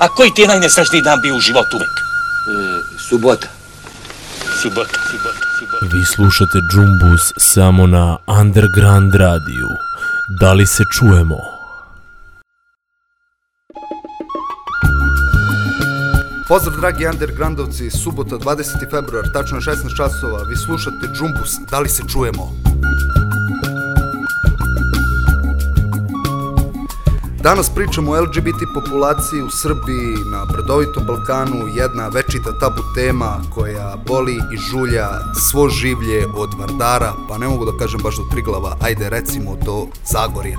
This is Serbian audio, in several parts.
A koji ti je najnesrećniji dan bio u životu uvek? E, subota. Subota, subota, subota. Vi slušate Džumbus samo na Underground radiju. Da li se čujemo? Pozdrav dragi undergroundovci, subota 20. februar, tačno je 16 časova, vi slušate Džumbus, da li se čujemo? Danas pričamo o LGBT populaciji u Srbiji, na bredovitom Balkanu, jedna večita tabu tema koja boli i žulja svo življe od Vardara, pa ne mogu da kažem baš do Triglava, ajde recimo do Zagorja.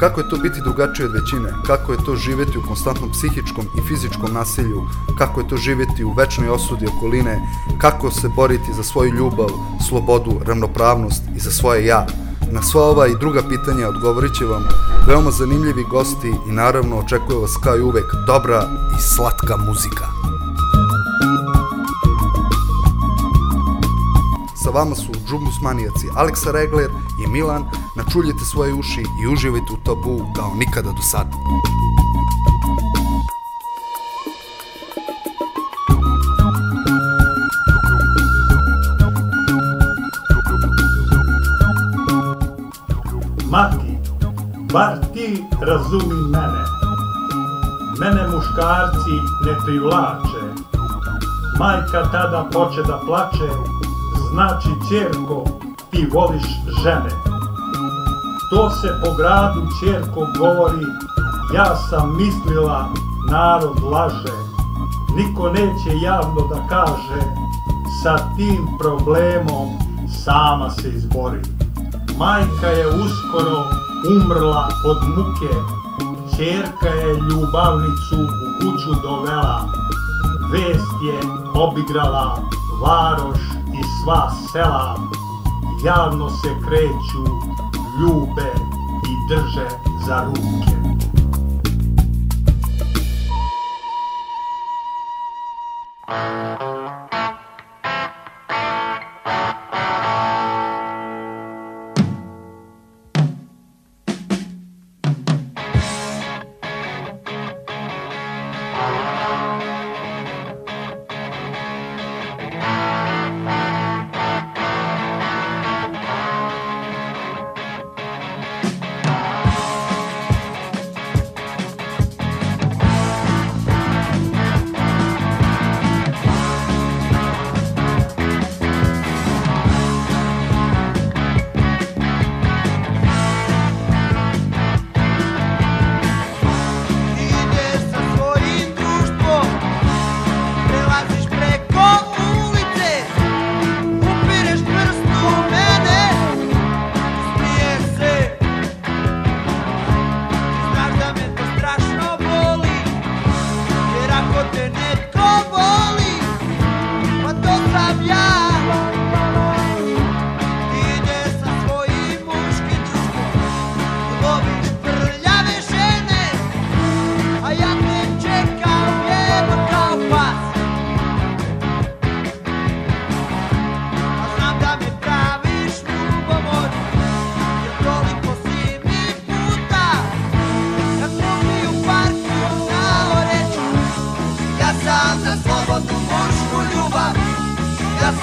Kako je to biti drugačiji od većine? Kako je to živjeti u konstantnom psihičkom i fizičkom nasilju? Kako je to živjeti u večnoj osudi okoline? Kako se boriti za svoju ljubav, slobodu, ravnopravnost i za svoje ja? Na sva ova i druga pitanja odgovorit će vam veoma zanimljivi gosti i naravno očekuje vas kao i uvek dobra i slatka muzika. Sa vama su Džumus manijaci Aleksa Regler i Milan. Načuljite svoje uši i uživajte u tabu kao nikada do sada. Bar ti razumi mene. Mene muškarci ne privlače. Majka tada poče da plače, znači čerko, ti voliš žene. To se po gradu čerko govori, ja sam mislila, narod laže. Niko neće javno da kaže, sa tim problemom sama se izbori. Majka je uskoro umrla od muke, čerka je ljubavnicu u kuću dovela, vest je obigrala varoš i sva sela, javno se kreću, ljube i drže za ruke.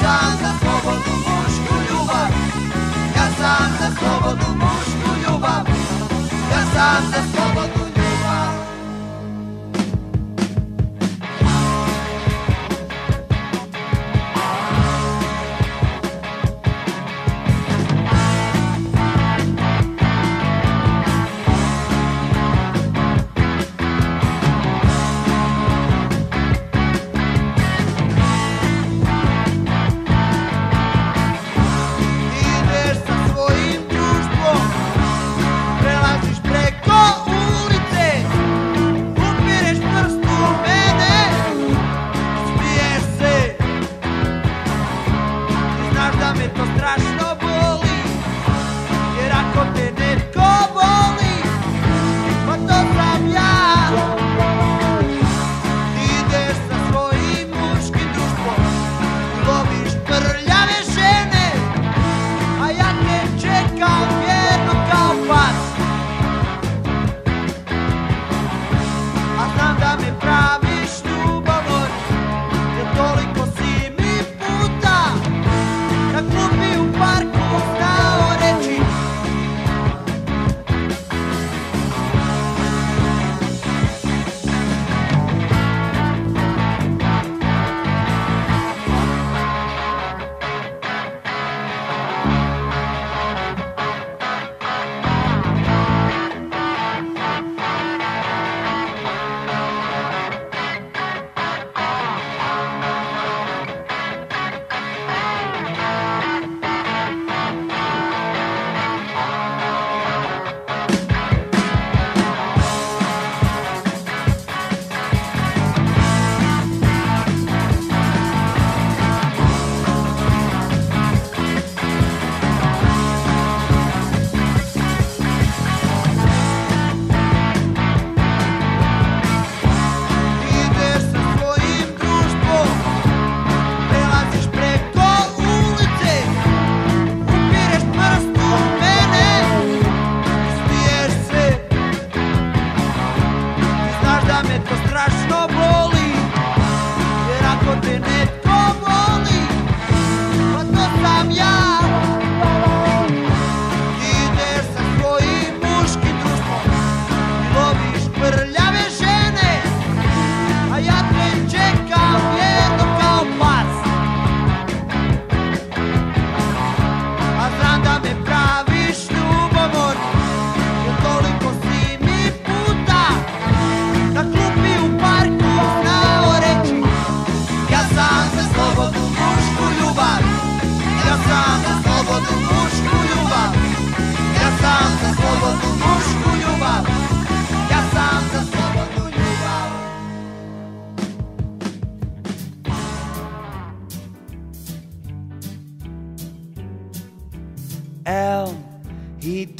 Sam za slobodnu mušku ljubav. Ja sam za slobodnu mušku ljubav. Ja sam za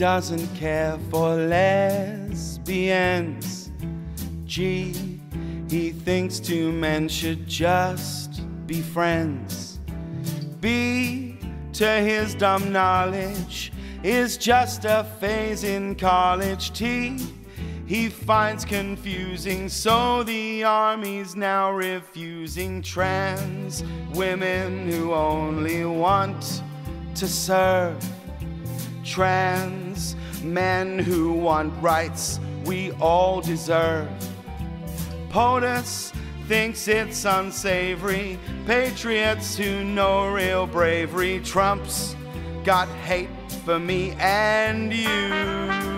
doesn't care for lesbians. G, he thinks two men should just be friends. B, to his dumb knowledge, is just a phase in college. T, he finds confusing, so the army's now refusing trans women who only want to serve trans men who want rights we all deserve. POTUS thinks it's unsavory. Patriots who know real bravery. Trump's got hate for me and you.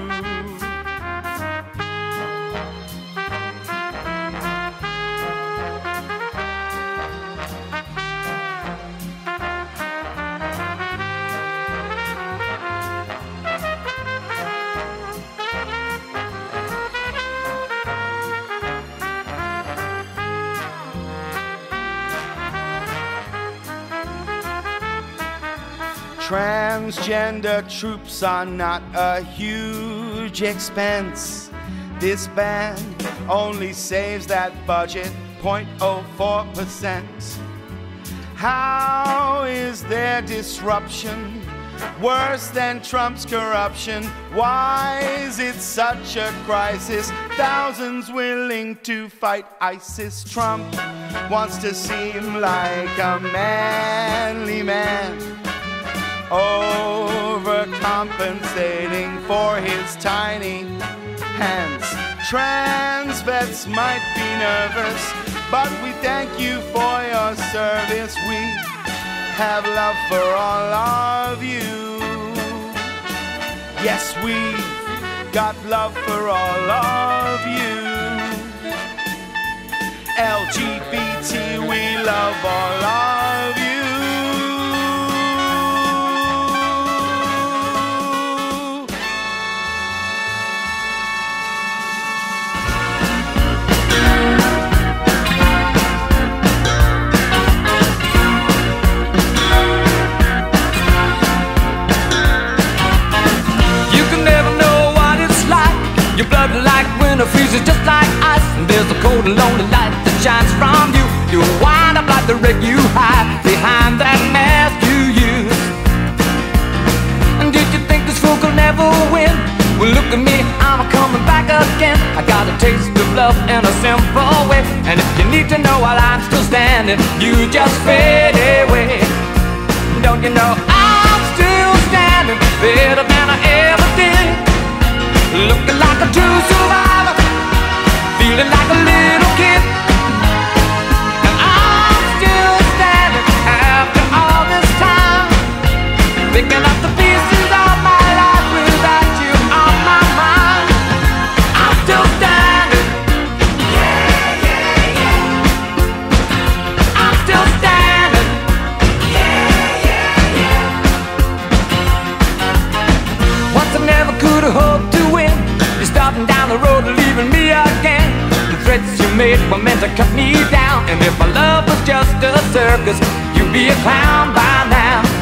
Transgender troops are not a huge expense. This ban only saves that budget 0.04%. How is their disruption worse than Trump's corruption? Why is it such a crisis? Thousands willing to fight ISIS. Trump wants to seem like a manly man overcompensating for his tiny hands. Trans vets might be nervous, but we thank you for your service. We have love for all of you. Yes, we've got love for all of you. LGBT, we love all of you. Your blood like winter freezes just like ice. And there's a cold and lonely light that shines from you. You wind up like the wreck you hide behind that mask you use. And did you think this fool could never win? Well, look at me, I'm coming back again. I got a taste of love in a simple way. And if you need to know while I'm still standing, you just fade away. Don't you know I'm still standing better than I ever did? Looking like a true survivor, feeling like a little kid. Made were meant to cut me down. And if my love was just a circus, you'd be a clown by now.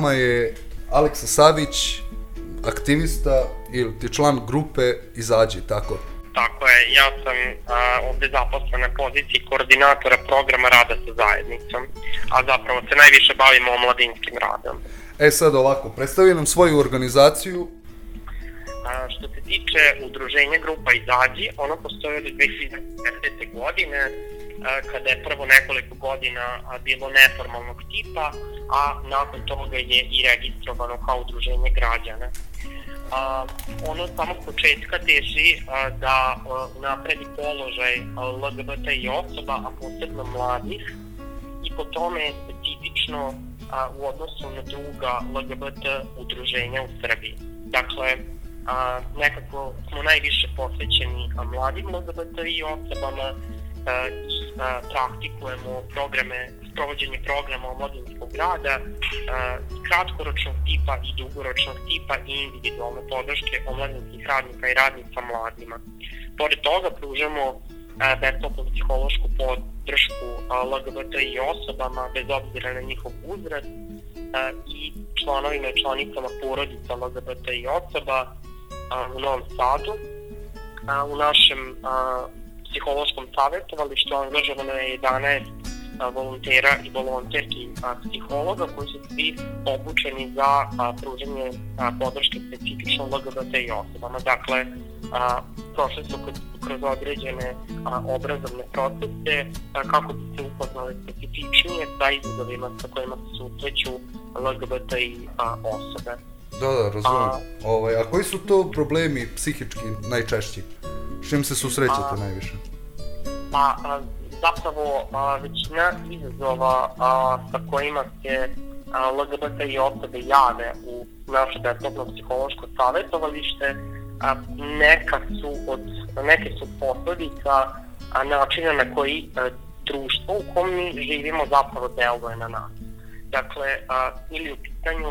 Nama je Aleksa Savić, aktivista ili ti član grupe Izađi, tako? Tako je, ja sam a, ovde zaposlen na poziciji koordinatora programa rada sa zajednicom, a zapravo se najviše bavimo omladinskim radom. E sad ovako, predstavi nam svoju organizaciju. A, što se tiče udruženja grupa Izađi, ono postoji od 2010. godine, a, kada je prvo nekoliko godina a, bilo neformalnog tipa, a nakon toga je i registrovano kao udruženje građana. A, ono od samog početka teži a, da a, napredi položaj LGBT i osoba, a posebno mladih, i po tome je specifično a, u odnosu na druga LGBT udruženja u Srbiji. Dakle, a, nekako smo najviše posvećeni a, mladim LGBT i osobama a, i a, praktikujemo programe, sprovođenje programa omladinskog rada a, kratkoročnog tipa i dugoročnog tipa i individualne podrške omladinskih radnika i radnica mladima. Pored toga pružamo a, besplatnu psihološku podršku a, LGBT i osobama bez obzira na njihov uzrast i članovima i članicama porodica LGBT i osoba u Novom Sadu. U našem psihološkom savjetovalištu angažovano je 11 a, volontera i volonterki a, psihologa koji su svi obučeni za a, pružanje a, podrške specifično LGBT i osobama. Dakle, a, prošli su kroz, kroz određene a, obrazovne procese a, kako bi se upoznali specifičnije sa izazovima sa kojima se susreću LGBT i a, osobe. Da, da, razumem. Ovaj, a koji su to problemi psihički najčešći? S čim se susrećete A- najviše? Pa, a, zapravo, a, većina izazova a, sa kojima se a, LGBT i osobe jave u naše besplatno psihološko savjetovalište, a, neka su od, neke su posledica a, načina na koji a, društvo u kom mi živimo zapravo deluje na nas. Dakle, a, ili u pitanju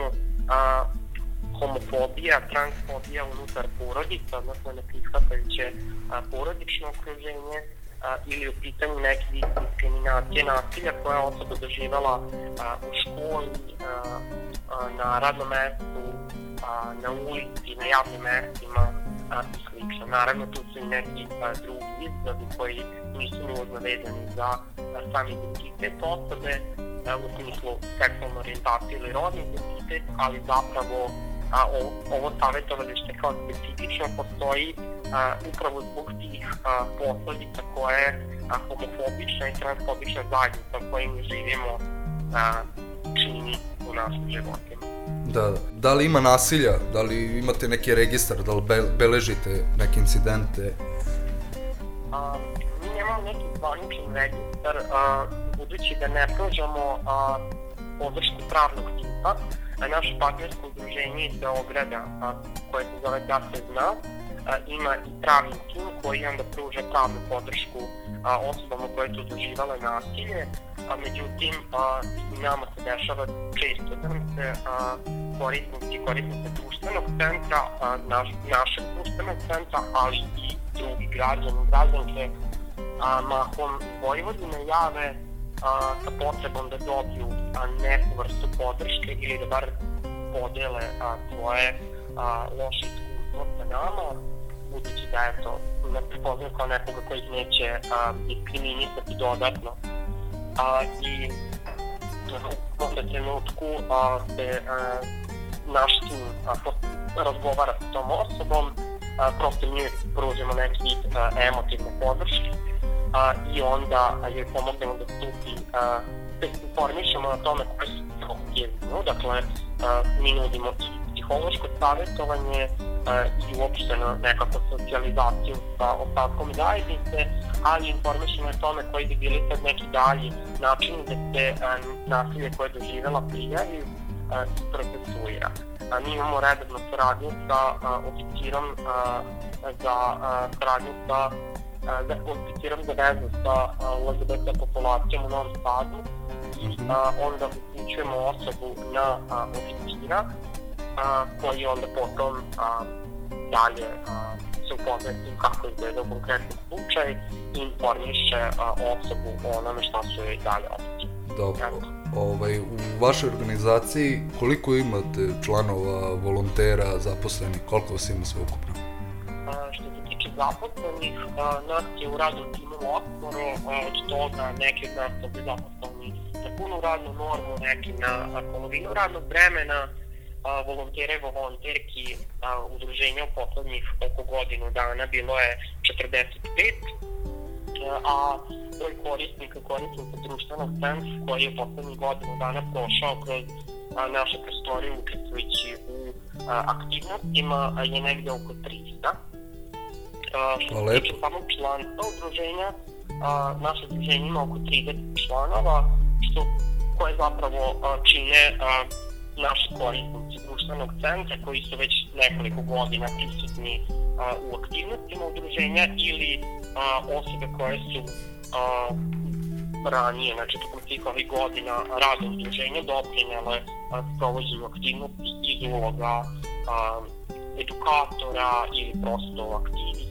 a, homofobija, transfobija unutar porodica, odnosno neprihvatajuće porodično okruženje, a, ili u pitanju vid diskriminacije nasilja koja je osoba doživala a, u školi, a, a, na radnom mestu, a, na ulici, na javnim mestima a, i slično. Naravno, tu su i neki a, drugi izazovi koji nisu nužno vezani za a, sam identitet osobe, a, u smislu seksualne orijentacije ili rodni identitet, ali zapravo a, ovo, ovo savjetovalište kao specifično postoji a, upravo zbog tih a, posledica koje a, homofobična i transfobična zajednica u kojoj mi živimo a, čini u našim životima. Da, da. Da li ima nasilja? Da li imate neki registar? Da li be- beležite neke incidente? A, mi nemamo neki zvaničan registar, a, budući da ne pružamo a, podršku pravnog tipa, naše partnersko udruženje iz Beograda, koje se zove Da se zna, a, ima i pravni tim koji onda pruža pravnu podršku a, osobama koje su doživale nasilje, a međutim a, nama se dešava često da nam se a, korisnici korisnice društvenog centra, a, naš, našeg društvenog centra, ali i drugi građani građanke a, mahom Vojvodine jave a, sa potrebom da dobiju a, neku vrstu podrške ili da bar podele a, svoje a, loše iskustvo sa nama, budući da je to ne prepoznaju kao nekoga koji neće a, diskriminisati dodatno. A, I u ovom trenutku a, se a, naš tim a, po- razgovara sa tom osobom, a, prosto mi pružimo neki vid emotivne podrške a, i onda joj pomognemo da stupi, a, da informišemo na tome koje su psihologije nju, dakle a, mi nudimo i psihološko savjetovanje a, i uopšteno nekako socijalizaciju sa ostatkom zajednice, ali informišemo o tome koji bi bili sad neki dalji načini da se a, nasilje koje je doživjela prijavi a, procesuira. A, mi imamo redovnu saradnju sa a, oficirom a, za a, saradnju sa a, za, oficirom za vezu sa LGBT populacijom u Novom Sadu a, onda upućujemo osobu na a, oficira a, koji onda potom a, dalje a, se upoznaje s tim kako izgleda konkretni slučaj i informiše a, osobu o onome šta su joj dalje opcije. Dobro. Ovaj, u vašoj organizaciji koliko imate članova, volontera, zaposlenih, koliko vas ima sve ukupno? A, što tiče zaposlenih, a, nas je u radnom timu osmoro, a, od toga neki od nas su zaposleni na punu radnu normu, neki na polovinu radnog vremena, a, volontere i volonterki udruženja u poslednjih oko godinu dana bilo je 45, a broj korisnika korisnika društvenog centra koji je poslednjih godinu dana prošao kroz a, naše prostorije učestvujući u a, aktivnostima a, je negde oko 300. A, što Pa se lepo. tiče samog članstva udruženja, a, naše udruženje ima oko 30 članova, što koje zapravo a, čine a, naši korisnici društvenog centra koji su već nekoliko godina prisutni a, u aktivnostima udruženja ili a, osobe koje su a, ranije, znači tokom svih ovih godina rada udruženja doprinjale a, sprovođenju aktivnosti iz uloga a, edukatora ili prosto aktivista.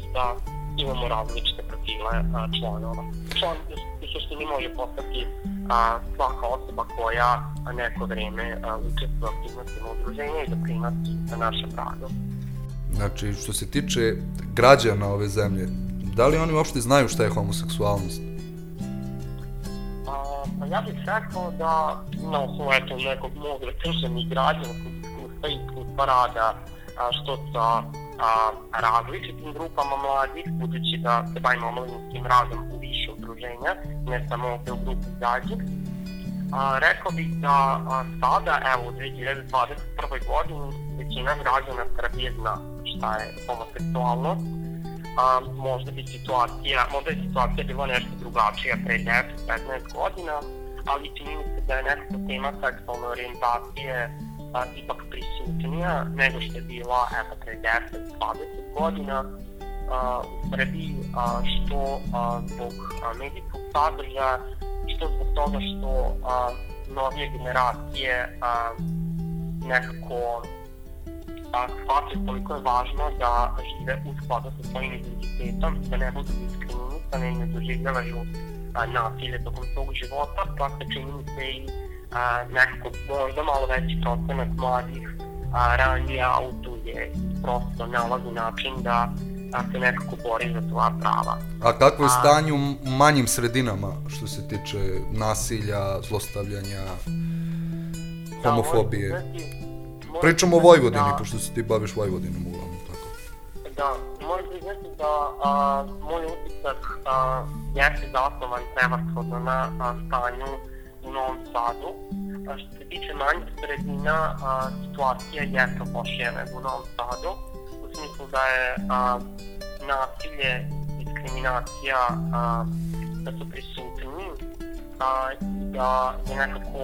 Imamo različite profile a, članova. Član u suštini može postati a, svaka osoba koja neko vreme a, učestvuje u aktivnostima udruženja i doprinosi na našem radu. Znači, što se tiče građana ove zemlje, da li oni uopšte znaju šta je homoseksualnost? A, pa ja bih rekao da na osnovu eto nekog mog da kažem i građanskog iskustva i iskustva rada a, što sa a, različitim grupama mladih, budući da se bavimo omladinskim radom u više udruženja, ne samo ovde u grupi Zađik. A, rekao bih da a, sada, evo u 2021. godini, većina građana Srbije zna šta je homoseksualnost, a, možda bi situacija, možda je situacija bila nešto drugačija pre 10-15 godina, ali čini mi se da je nekako tema seksualne orijentacije a, ipak prisutnija nego što je bila evo, pre 10-20 godina. A, u Srbiji, a, što a, zbog a, medijskog sadržaja, što zbog toga što a, novije generacije a, nekako a, shvataju koliko je važno da žive u skladu sa svojim identitetom, da ne budu diskriminisane i ne doživljavaju nasilje tokom svog života, pa se čini mi se i a, nekako možda malo veći procenat mladih a, ranije autuje prosto nalazi način da a, se nekako bori za svoja prava. A kako je stanje u manjim sredinama što se tiče nasilja, zlostavljanja, homofobije? Da, priznati- moram Pričamo o Vojvodini, da- pošto se ti baviš Vojvodinom uglavnom, tako. Da, moram priznati da a, moj utisak a, jeste zasnovan prevashodno na a, stanju u Novom Sadu. A, što se tiče manjih sredina, a, situacija jeste lošija nego u Novom Sadu, u smislu da je a, nasilje, diskriminacija, a, da su prisutni, a, da je nekako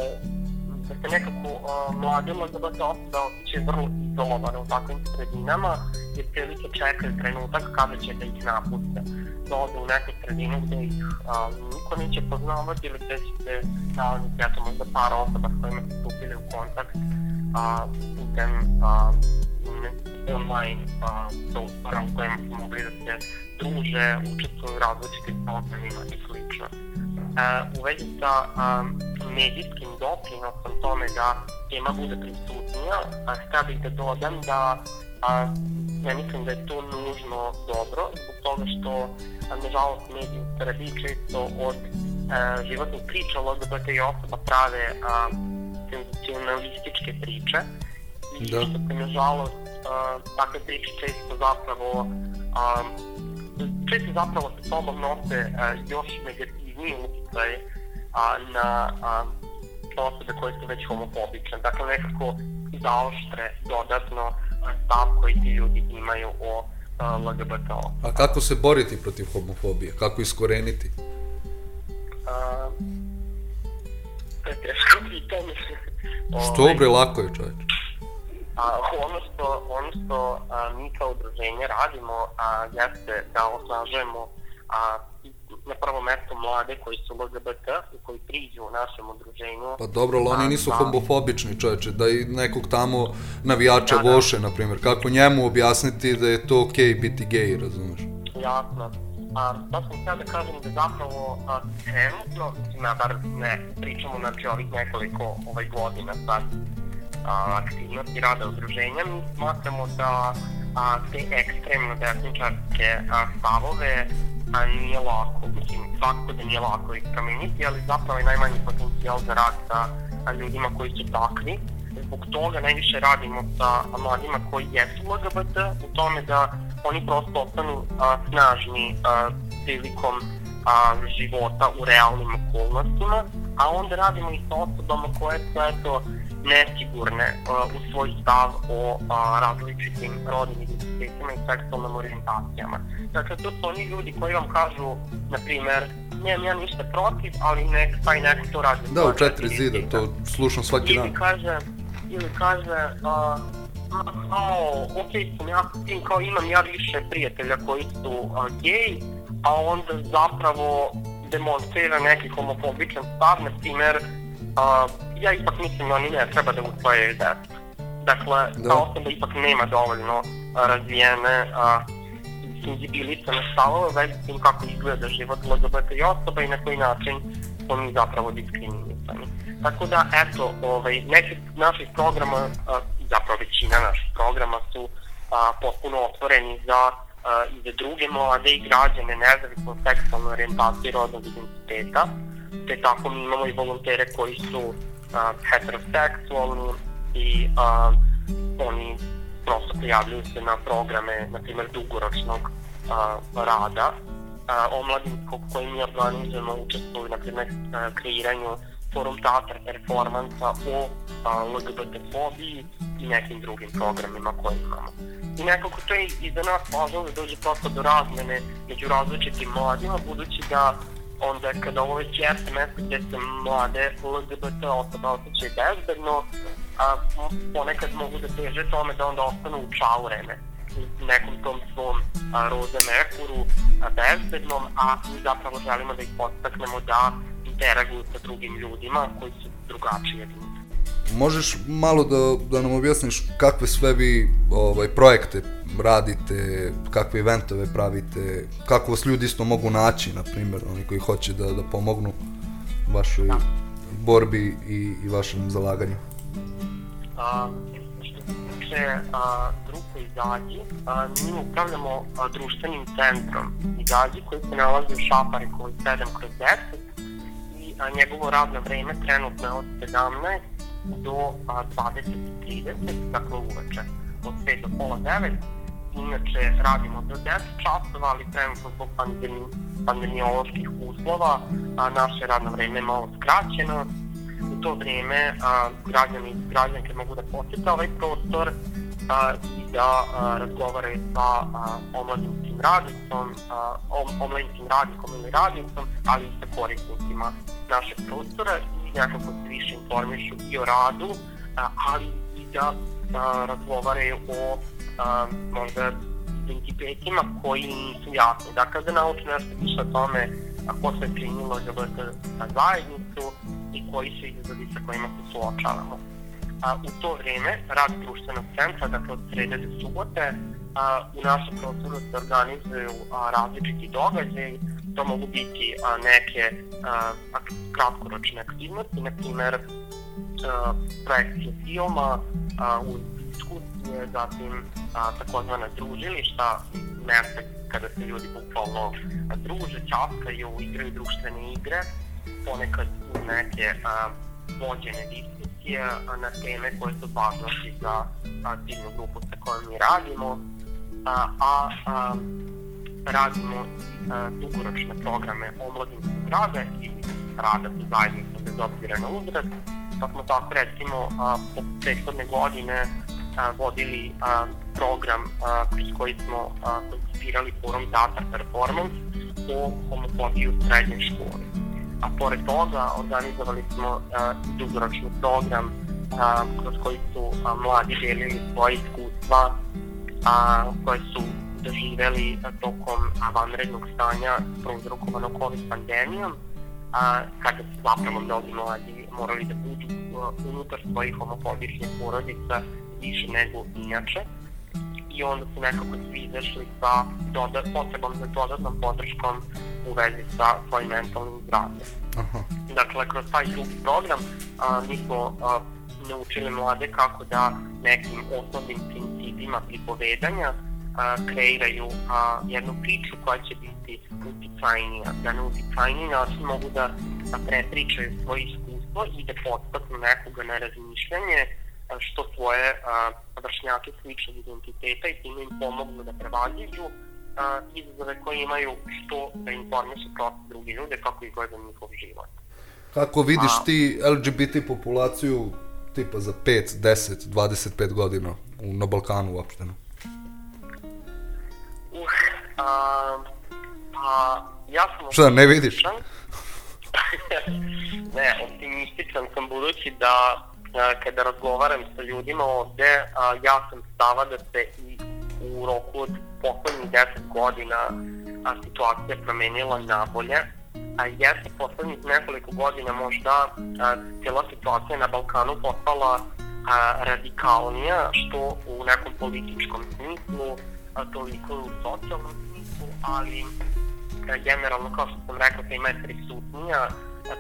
da se nekako uh, mlade LGBT osobe osjećaju vrlo izolovane u takvim sredinama, jer prilike čekaju trenutak kada će da ih napuste. Da ode u neku sredinu gde ih uh, niko neće poznavati ili gde će se nalaziti, eto, možda par osoba s kojima su stupili u kontakt uh, putem uh, ne- online uh, prostora u kojima su mogli da se druže, učestvuju u različitim programima i slično. Uh, u vezi sa um, medijskim doprinosom tome da tema bude prisutnija, a htio bih da dodam da a, ja mislim da je to nužno dobro, zbog toga što, a, nažalost, mediji u Srbiji često od a, životnih priča LGBT i osoba prave a, senzacionalističke priče. I Da. što se, nažalost, a, takve priče često zapravo a, često zapravo sa sobom nose a, još negativniji utjecaj a, na a, osobe koje su već homofobične. Dakle, nekako zaoštre dodatno stav koji ti ljudi imaju o a, LGBT osobama. A kako se boriti protiv homofobije? Kako iskoreniti? A, To je teško pitanje. Što Ovaj, bre, lako je čovječ. A, ono što, ono što a, mi kao udruženje radimo a, jeste da osnažujemo a, na prvo mesto mlade koji su LGBT i koji priđu u našem udruženju. Pa dobro, ali oni nisu da- homofobični čoveče, da i nekog tamo navijača Da, da. voše, na primjer. Kako njemu objasniti da je to okej biti gej, razumeš? Jasno. A, to sam htio da kažem da zapravo a, trenutno, ja bar ne, pričamo znači ovih nekoliko ovaj, godina sad a, aktivnosti rada udruženja, mi smatramo da a, te ekstremno desničarske a, stavove a, nije lako, mislim, svakako da nije lako ih promeniti, ali zapravo je najmanji potencijal za rad sa ljudima koji su takvi. Zbog toga najviše radimo sa mladima koji jesu LGBT u tome da oni prosto ostanu a, snažni a, prilikom a, života u realnim okolnostima, a onda radimo i sa osobama koje su eto nesigurne a, u svoj stav o a, različitim rodnim identitetima i seksualnim orijentacijama. Dakle, to su oni ljudi koji vam kažu, na primer, nemam ja ništa protiv, ali nek, taj neko to radi. Da, u četiri zida, to slušam svaki dan. Ili kaže, ili kaže, a, kao, ok, sam ja s tim, kao imam ja više prijatelja koji su a, gej, a onda zapravo demonstrira neki homofobičan stav, na primer, a, ja ipak mislim da oni ne treba da usvojaju decu. Dakle, Da. ta osoba ipak nema dovoljno a, razvijene a, senzibilisane stavove već s tim kako izgleda život LGBT osoba i na koji način smo mi zapravo diskriminisani. Tako da, eto, ovaj, neki naših programa, a, zapravo većina naših programa su a, potpuno otvoreni za a, i za druge mlade i građane nezavisno od seksualne orijentacije i rodnog identiteta. Te tako mi imamo i volontere koji su a, heteroseksualni i a, oni prosto prijavljuju se na programe, na primjer, dugoročnog a, rada a, omladinskog koji mi organizujemo, učestvuju na primjer a, kreiranju forum teatra performansa o a, LGBT fobiji i nekim drugim programima koje imamo. I nekako to je i za nas važno da dođe prosto do razmene među različitim mladima, budući da onda kada ovo već jeste mesto gde se mlade LGBT osobe osjećaju bezbedno, a, ponekad mogu da teže tome da onda ostanu u čaurene u nekom tom svom a, roze mekuru a, bezbednom, a mi zapravo želimo da ih podstaknemo da interaguju sa drugim ljudima koji su drugačiji od njih. Možeš malo da, da nam objasniš kakve sve vi ovaj, projekte radite, kakve eventove pravite, kako vas ljudi isto mogu naći, na primjer, oni koji hoće da, da pomognu vašoj borbi i, i vašem zalaganju. A, tiče a, grupe Izađi, a, mi upravljamo a, društvenim centrom Izađi koji se nalazi u Šaparikovoj 7 kroz 10 i a, njegovo radno vreme trenutno je od 17 do a, 20.30, dakle uveče, od 5 do pola 9. Inače radimo do 10 časova, ali trenutno zbog pandemi, pandemioloških uslova a, naše radno vreme je malo skraćeno, u to vrijeme a, građani i građanke mogu da posjete ovaj prostor a, i da a, razgovaraju sa a, omladinskim radnicom, a, om, omladinskim radnikom ili radnicom, ali i sa korisnicima našeg prostora nekako se više informišu i o radu, ali i da a, razgovaraju o a, možda identitetima koji nisu jasni. Dakle, da nauče nešto više o tome ko se primilo LGBT zajednicu i koji su izazovi sa kojima se suočavamo. A, u to vrijeme rad društvenog centra, dakle od srede do subote, a, u našem prostoru se organizuju a, različiti događaji, to mogu biti a, neke a, kratkoročne aktivnosti, na primer a, projekcije filma, a, uz diskusije, zatim a, takozvana družilišta, mesta kada se ljudi bukvalno druže, časkaju, igraju društvene igre, ponekad uz neke a, vođene diskusije a, na teme koje su važnosti za a, ciljnu grupu sa kojom mi radimo, a, a, a radimo a, dugoročne programe omladinskog rada i rada sa zajednicom bez obzira na uzrast, pa smo tako recimo a, po prethodne godine a, vodili a, program kroz koji smo koncipirali forum teatar performance o homofobiji u srednjoj školi. A pored toga organizovali smo dugoročni program a, kroz koji su mladi delili svoje iskustva koje su doživeli tokom vanrednog stanja prouzrokovanog COVID pandemijom, a, kada su zapravo mnogi mladi morali da budu a, unutar svojih homofobičnih porodica više nego inače i onda su nekako svi izašli sa doda, potrebom za dodatnom podrškom u vezi sa svojim mentalnim zdravljem. Aha. Dakle, kroz taj drugi program a, mi smo a, naučili mlade kako da nekim osnovnim principima pripovedanja a, kreiraju a, jednu priču koja će biti uticajnija, da na uticajniji način mogu da, da prepričaju svoje iskustvo i da podstaknu nekoga na razmišljanje a, što svoje a, vršnjake sličnog identiteta i time im pomognu da prevaziđu a, izazove koje imaju što da informišu protiv drugi ljude kako izgleda njihov život. Kako vidiš A- ti LGBT populaciju tipa za 5, 10, 25 godina u, na Balkanu uopšteno? Uh, a, pa ja sam... Šta, ne vidiš? ne, optimističan sam budući da a, kada razgovaram sa ljudima ovde, a, ja sam stava da se i u roku od poslednjih 10 godina a, situacija promenila nabolje. A jeste poslednjih nekoliko godina možda a, cijela situacija na Balkanu postala a, radikalnija, što u nekom političkom smislu, a, toliko u socijalnom smislu, ali a, generalno, kao što sam rekao, tema je prisutnija,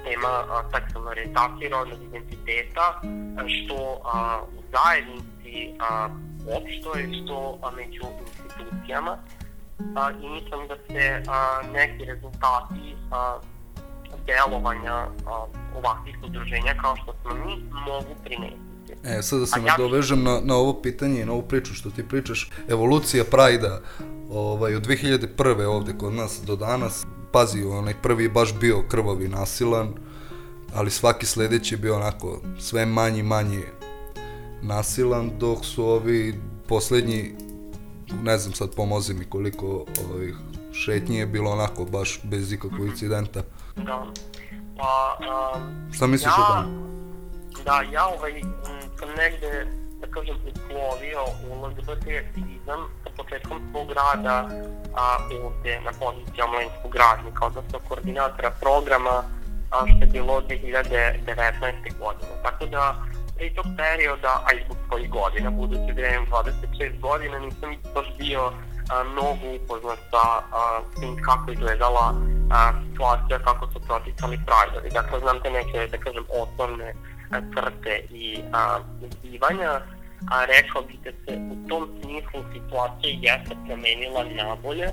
tema a, seksualne orijentacije rodnog identiteta, što a, u zajednici a, opšto je što a, među institucijama a, i mislim da se a, neki rezultati a, delovanja a, ovakvih udruženja kao što smo mi mogu primetiti. E, sad da se ja- nadovežem na, na ovo pitanje i na ovu priču što ti pričaš. Evolucija Prajda ovaj, od 2001. ovde kod nas do danas. Pazi, onaj prvi baš bio krvav i nasilan, ali svaki sledeći je bio onako sve manji manji nasilan, dok su ovi poslednji, ne znam sad pomozi mi koliko ovih šetnji je bilo onako baš bez ikakvog incidenta. Da. Pa, a, Šta misliš ja, o tome? Da, ja ovaj, m, sam negde, da kažem, uslovio u LGBT aktivizam sa početkom svog rada a, ovde na poziciji omladinskog radnika, odnosno koordinatora programa, a, što je bilo 2019. godine. Tako da, pre tog perioda, a i zbog svojih godina, budući da imam 26 godina, nisam baš bio a, mnogo upoznat sa a, tim kako izgledala a, situacija, kako su proticali Prideovi. Dakle, znam te neke, da kažem, osnovne crte i a, zbivanja, a rekao bih da se u tom smislu situacija jeste promenila nabolje,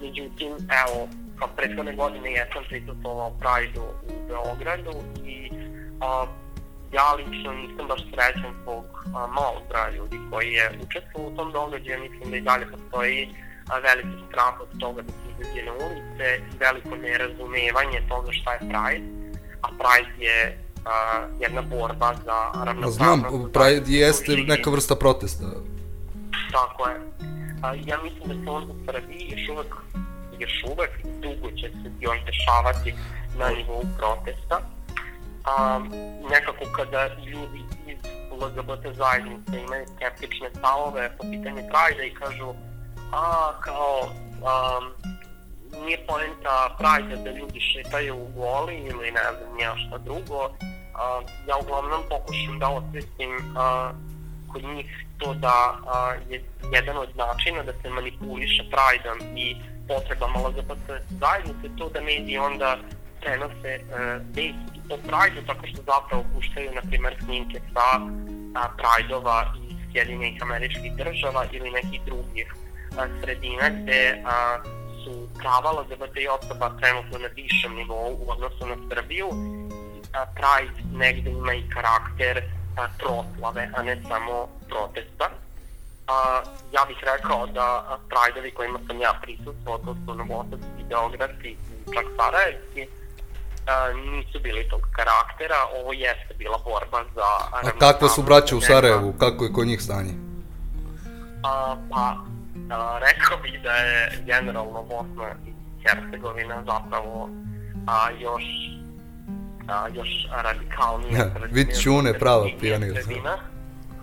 međutim, evo, kao prethodne godine jesam prisutovao Prideu u Beogradu i a, ja lično nisam baš srećan zbog malog broja ljudi koji je učestvovao u tom događaju, mislim da i dalje postoji a, veliki strah od toga da se izađe na ulice veliko nerazumevanje toga šta je Pride, a Pride je a, jedna borba za ravnopravnost. znam, Pride jeste neka vrsta protesta. Tako je. A, ja mislim da se on u Srbiji još uvek, još uvek dugo će se još dešavati na nivou protesta. A, nekako kada ljudi iz LGBT zajednice imaju skeptične stavove po pitanju Pride i kažu a kao um, nije poenta Pride da ljudi šetaju u goli ili ne znam ja šta drugo. A, ja uglavnom pokušam da osvestim a, kod njih to da a, je jedan od načina da se manipuliše Prideom i potrebama LGBT zajednice to da mediji onda prenose e, vesti o Prideu tako što zapravo puštaju, na primer, snimke sa a, Prideova iz Sjedinjenih američkih država ili nekih drugih a, sredina gde a, su prava LGBT osoba trenutno na višem nivou u odnosu na Srbiju a, Pride negde ima i karakter a, proslave, a ne samo protesta. A, ja bih rekao da Prideovi kojima sam ja prisustvo, to su Novosadski, Beogradski i čak Sarajevski, a, nisu bili tog karaktera, ovo jeste bila borba za... A kakva su braća u Sarajevu, kako je kod njih stanje? A, pa, a, rekao bih da je generalno Bosna i Hercegovina zapravo a, još a, još radikalnije. Ja, vid čune, prava pionir. sredina.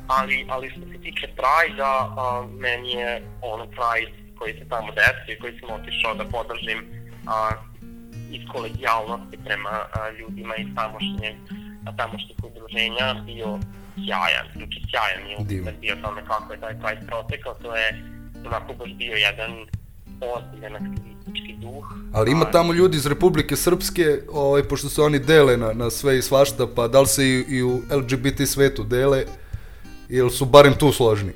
Ali, ali što se tiče Pride-a, a, meni je ono Pride koji se tamo desio i koji sam otišao da podržim a, iz kolegijalnosti prema a, ljudima iz tamošnjeg, a, tamošnjeg udruženja bio sjajan, znači sjajan je bio tome kako je taj Pride protekao, to je onako baš bio jedan ozbiljan aktivistički duh. Ali ima tamo ljudi iz Republike Srpske, ovaj, pošto se oni dele na, na sve i svašta, pa da li se i, i u LGBT svetu dele, ili su barem tu složni?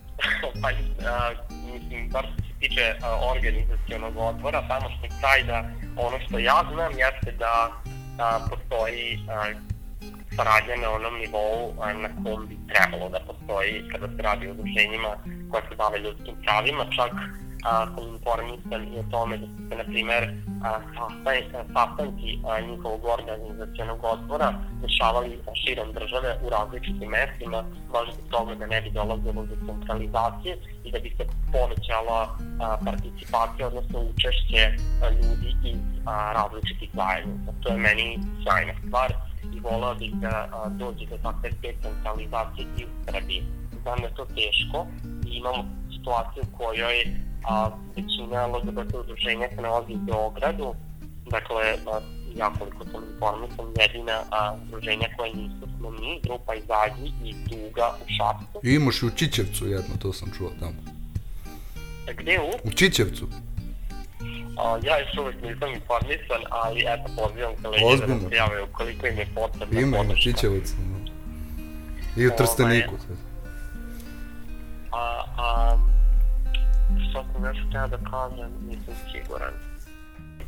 pa, a, mislim, bar što se tiče a, organizacijonog odbora, tamošnjeg Prajda, ono što ja znam jeste da a, postoji a, saradnja na onom nivou a, na kom bi trebalo da postoji kada se radi o udruženjima koja se bave ljudskim pravima, čak a, sam informisan o tome da se, na primer, sastaj, sastanci a, njihovog organizacijonog odbora dešavali širom države u različitim mestima, baš zbog toga da ne bi dolazilo do centralizacije i da bi se povećala a, participacija, odnosno učešće a, ljudi iz a, različitih zajednica. To je meni sjajna stvar i volao bih da a, dođe do takve decentralizacije i u Srbiji. Znam da je to teško i imamo situaciju u kojoj a, većina LGBT udruženja se nalazi u Beogradu, dakle, ja koliko sam informisan, jedina a, udruženja koja nisu smo mi, grupa Izađi i Duga u Šapcu. I imaš i u Čičevcu jedno, to sam čuo tamo. Gde u? U Čičevcu? A, ja još uvek nisam informisan, ali eto, pozivam kolege da Ozbiljno? nam se jave ukoliko im je potrebna Ima, ima podrška. Čičevac. no. I u Trsteniku. sve. A, a, što sam još htio da kažem, nisam siguran.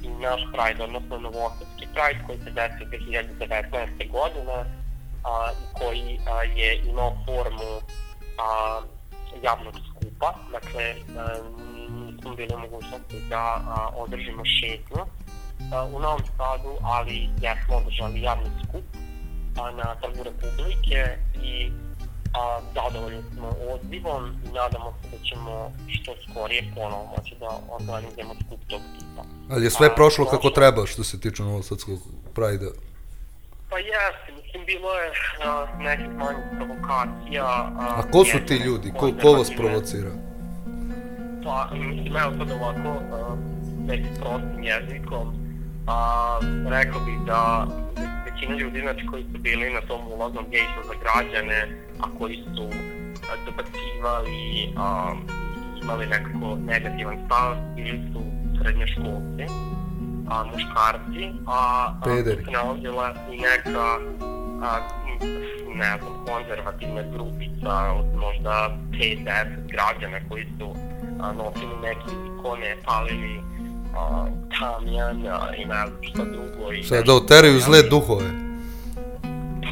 I naš Pride, odnosno Novosadski Pride, koji se desio 2019. godine, a, koji a, je imao formu a, javnog skupa, dakle, a, nismo bili mogućnosti da a, održimo šetnju a, u Novom Sadu, ali jesmo održali javni skup a, na Trgu Republike i a, zadovoljni smo odzivom i nadamo se da ćemo što skorije ponovo moći da organizujemo skup tog tipa. Ali je sve A, prošlo kako prošlo- treba što se tiče Novosadskog Prajda. Pa jeste, mislim, bilo je a, nekih manjih provokacija. A, A ko su ti ljudi? Ko, ko vas provocira? Pa, mislim, evo sad ovako, a, nekim prostim jezikom, a, rekao bih da većina ljudi znači, koji su bili na tom ulaznom gejtu za građane, a koji su dobacivali, a, imali nekako negativan stav, bili su srednjoškolci, a, muškarci, a, a Pederi. se nalazila i neka a, ne znam, konzervativna grupica od možda 5-10 građana koji su a, nosili neke ikone, palili a, tamjan a, i ne znam šta drugo. I nešto da oteraju zle duhove.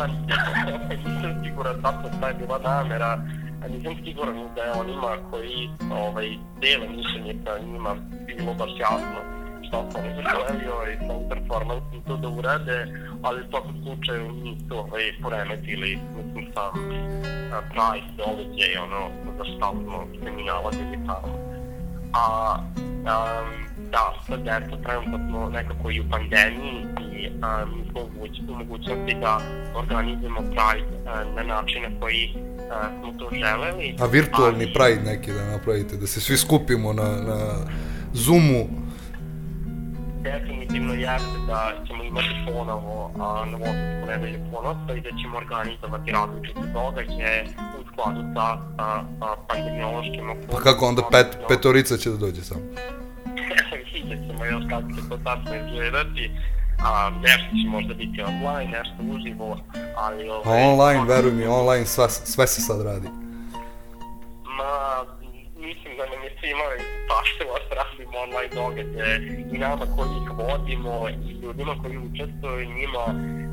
Nisam siguran tačno šta je bila namera, a nisam siguran da je onima koji ovaj, dele mišljenje sa njima bilo baš jasno šta su oni želeli ovaj, sa ovom performansom to da urade, ali u svakom slučaju nisu ovaj, poremetili, mislim, sam a, Price događaj, ono, za šta smo se mi nalazili tamo. A, um, da, sad eto, trenutno smo nekako i u pandemiji i um, mi smo u moguć- u mogućnosti da organizujemo Pride uh, na način na koji uh, smo to želeli. A virtualni ali- Pride neki da napravite, da se svi skupimo na, na Zoomu. definitivno jeste da ćemo imati ponovo a, Novosadsku nedelju ponosa i da ćemo organizovati različite događaje u skladu sa a, a, pandemiološkim okolnostima. Pa kako onda pet, petorica će da dođe samo? Vidjet ćemo još kako će to tačno izgledati. A, nešto će možda biti online, nešto uživo, ali... A Ovaj, online, svakako- veruj mi, online sva, sve se sad radi. Ma, mislim da nam je svima paštilo da radimo online događaje i nama koji ih vodimo i ljudima koji učestvuju njima.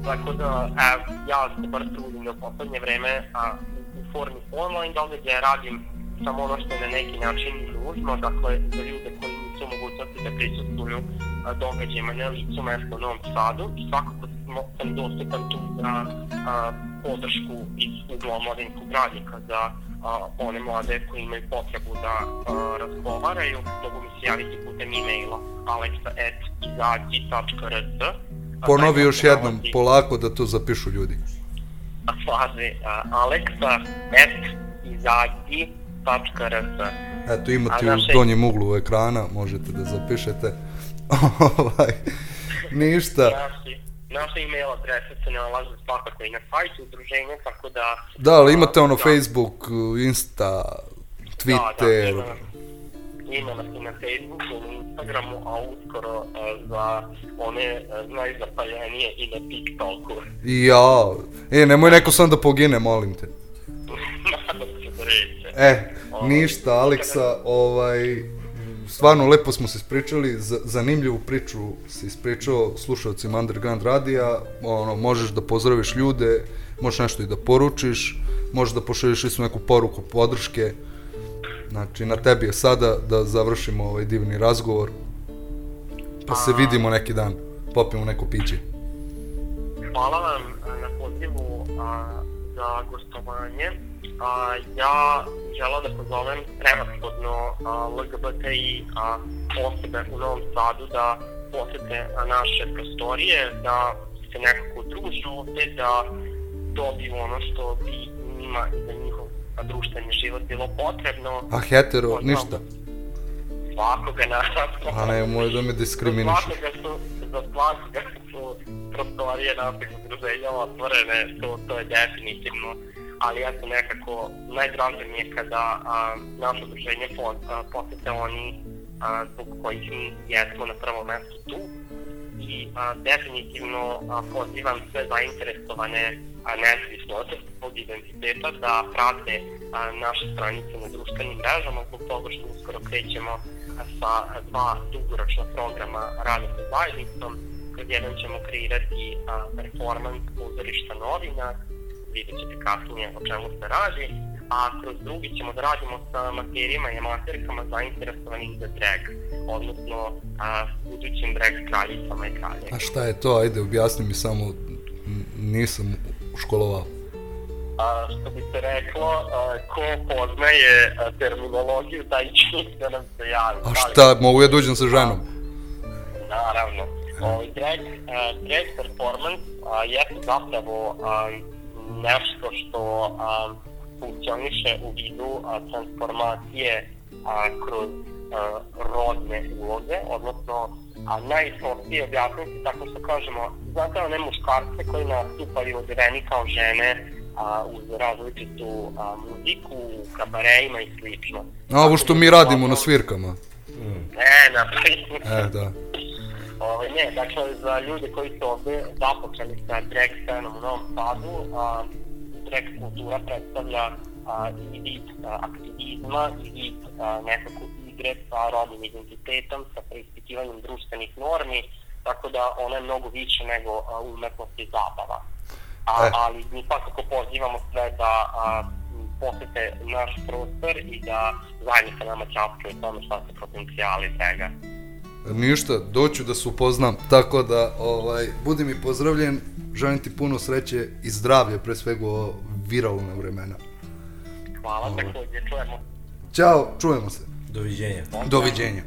Tako da, ev, ja se bar trudim da u poslednje vreme a, u formi online događaja radim samo ono što je na neki način nužno, dakle za ljude koji nisu u mogućnosti da prisustvuju a, događajima na licu mesta u Novom Sadu. I svakako smo, sam dostupan tu za a, podršku iz ugla omladinskog radnika za a, one mlade koji imaju potrebu da a, razgovaraju, mogu mi se javiti putem e-maila alexa.izađi.rs Ponovi još jednom, polako da to zapišu ljudi. Slaže, alexa.izađi.rs Eto, imate u donjem uglu ekrana, možete da zapišete. ovaj, ništa. Naši, naše email adrese se nalaze svakako i na sajtu udruženja, tako da... Da, ali imate ono da, Facebook, Insta, Da, da, Twitter. ima, ima nas i na Facebooku, na Instagramu, a uskoro uh, za one uh, najzapaljenije i na TikToku. Ja, e, nemoj neko sam da pogine, molim te. Nadam se da reće. E, ništa, Aleksa, ovaj, stvarno lepo smo se ispričali, zanimljivu priču si ispričao slušalcima Underground radija, ono, možeš da pozdraviš ljude, možeš nešto i da poručiš, možeš da pošalješ isto neku poruku podrške, znači na tebi je sada da završimo ovaj divni razgovor, pa se vidimo neki dan, popijemo neko piće. Hvala vam na pozivu a, za gostovanje. A, ja želeo da pozovem prevashodno LGBTI a, osobe u Novom Sadu da posete a, naše prostorije, da se nekako druže ovde, da dobiju ono što bi njima i za njihov društveni život bilo potrebno. A hetero, ništa. Svakoga naravno. A ne, moj da me diskriminiš. Svakoga su, za svakoga su prostorije našeg udruženja otvorene, to, to je definitivno. Ali ja sam nekako, najdraže mi je kada a, naše udruženje po, posete oni a, zbog kojih mi jesmo na prvom mestu tu. I a, definitivno a, pozivam sve zainteresovane a, nezavisno od identiteta da prate a, naše stranice na društvenim mrežama zbog toga što uskoro krećemo sa dva dugoročna programa rada sa zajednicom. Kroz jedan ćemo kreirati a, performans pozorišta novina, vidjet ćete kasnije o čemu se radi, a kroz drugi ćemo da radimo sa materijama i amaterkama zainteresovanih za drag, odnosno a, budućim drag kraljicama i kraljima. A šta je to? Ajde, objasni mi samo, nisam školovao. A, što bi se reklo, a, ko poznaje a, terminologiju, taj će da nam se javi. A šta, mogu ja dođem sa ženom? Naravno. Ovaj drag, drag performance a, jeste zapravo nešto što a, funkcioniše u vidu a, transformacije a, kroz a, rodne uloge, odnosno a najprostije objasniti tako što kažemo, znate one muškarce koji nastupaju odeveni kao žene a, uz različitu a, muziku, u kabareima i slično. A ovo što mi radimo na svirkama. Ne, na primjer. E, da. Ovaj, ne, dakle, za ljude koji su ovde započeli sa drag scenom u Novom Sadu, a, drag kultura predstavlja a, i vid a, aktivizma i vid a, nekako igre sa rodnim identitetom, sa preispitivanjem društvenih normi, tako da ona je mnogo više nego a, umetnost i zabava. A, E. Ali mi svakako pozivamo sve da a, posete naš prostor i da zajedno sa nama časkaju o tome šta su potencijali draga. Ništa, doću da se upoznam, tako da, ovaj, budi mi pozdravljen, želim ti puno sreće i zdravlja, pre svega u ova viralna vremena. Hvala, takođe, čujemo. Ćao, čujemo se. Doviđenja. Doviđenja.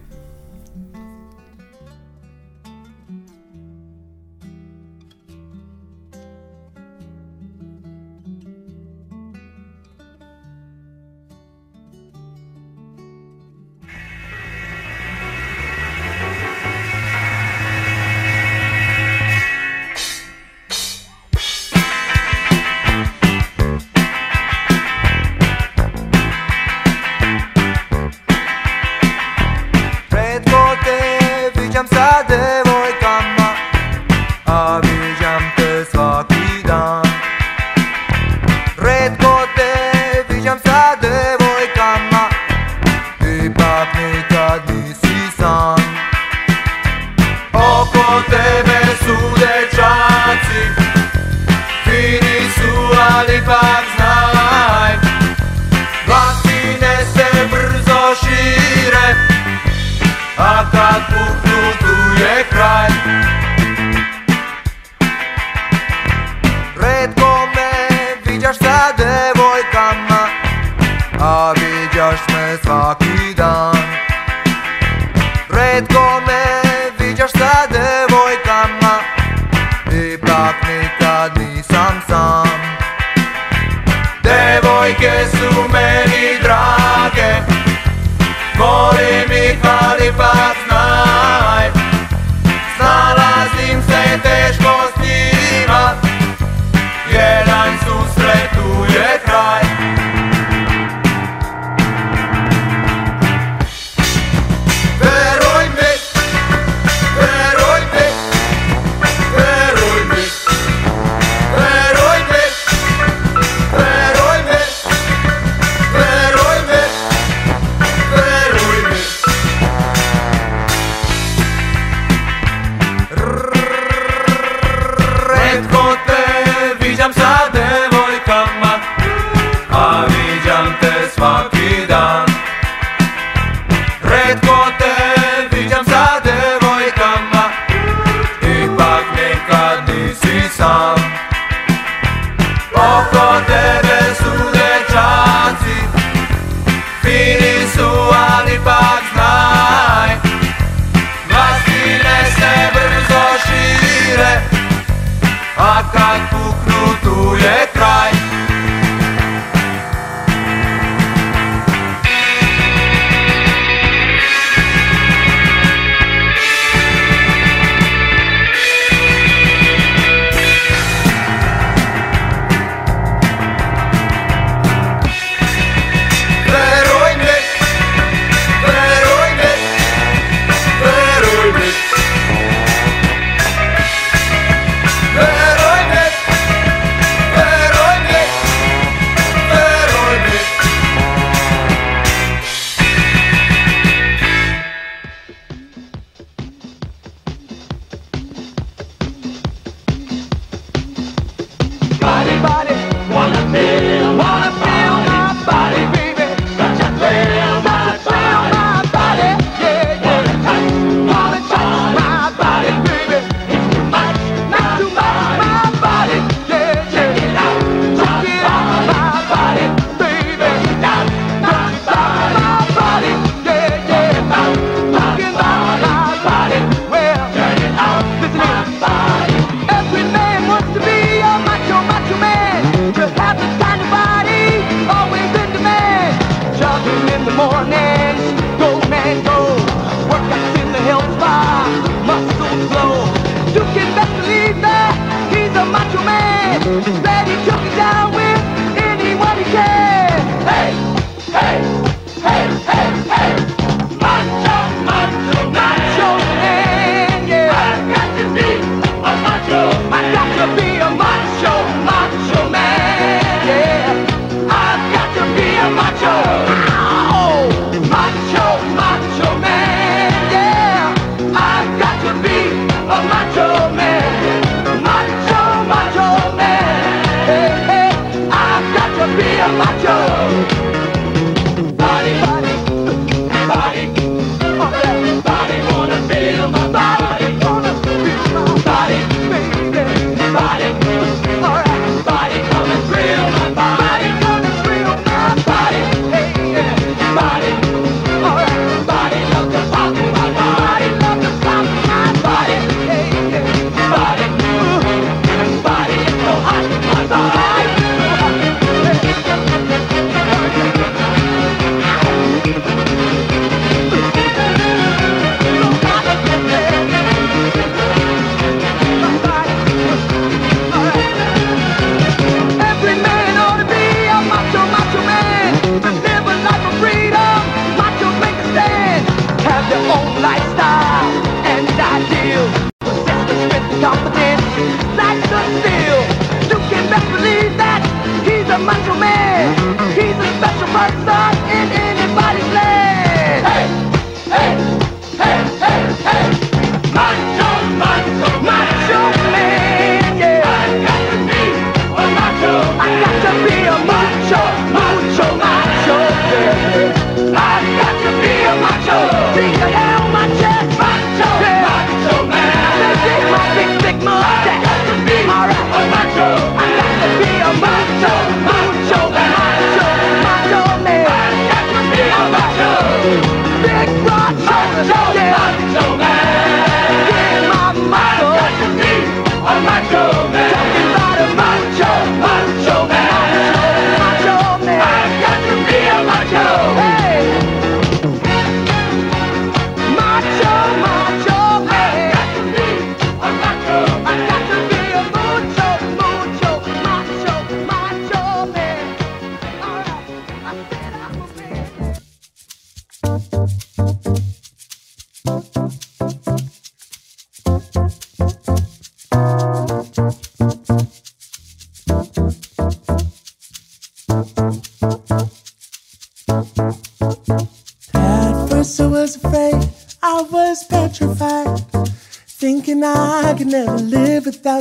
You can best believe that he's a macho man. Ready to down with.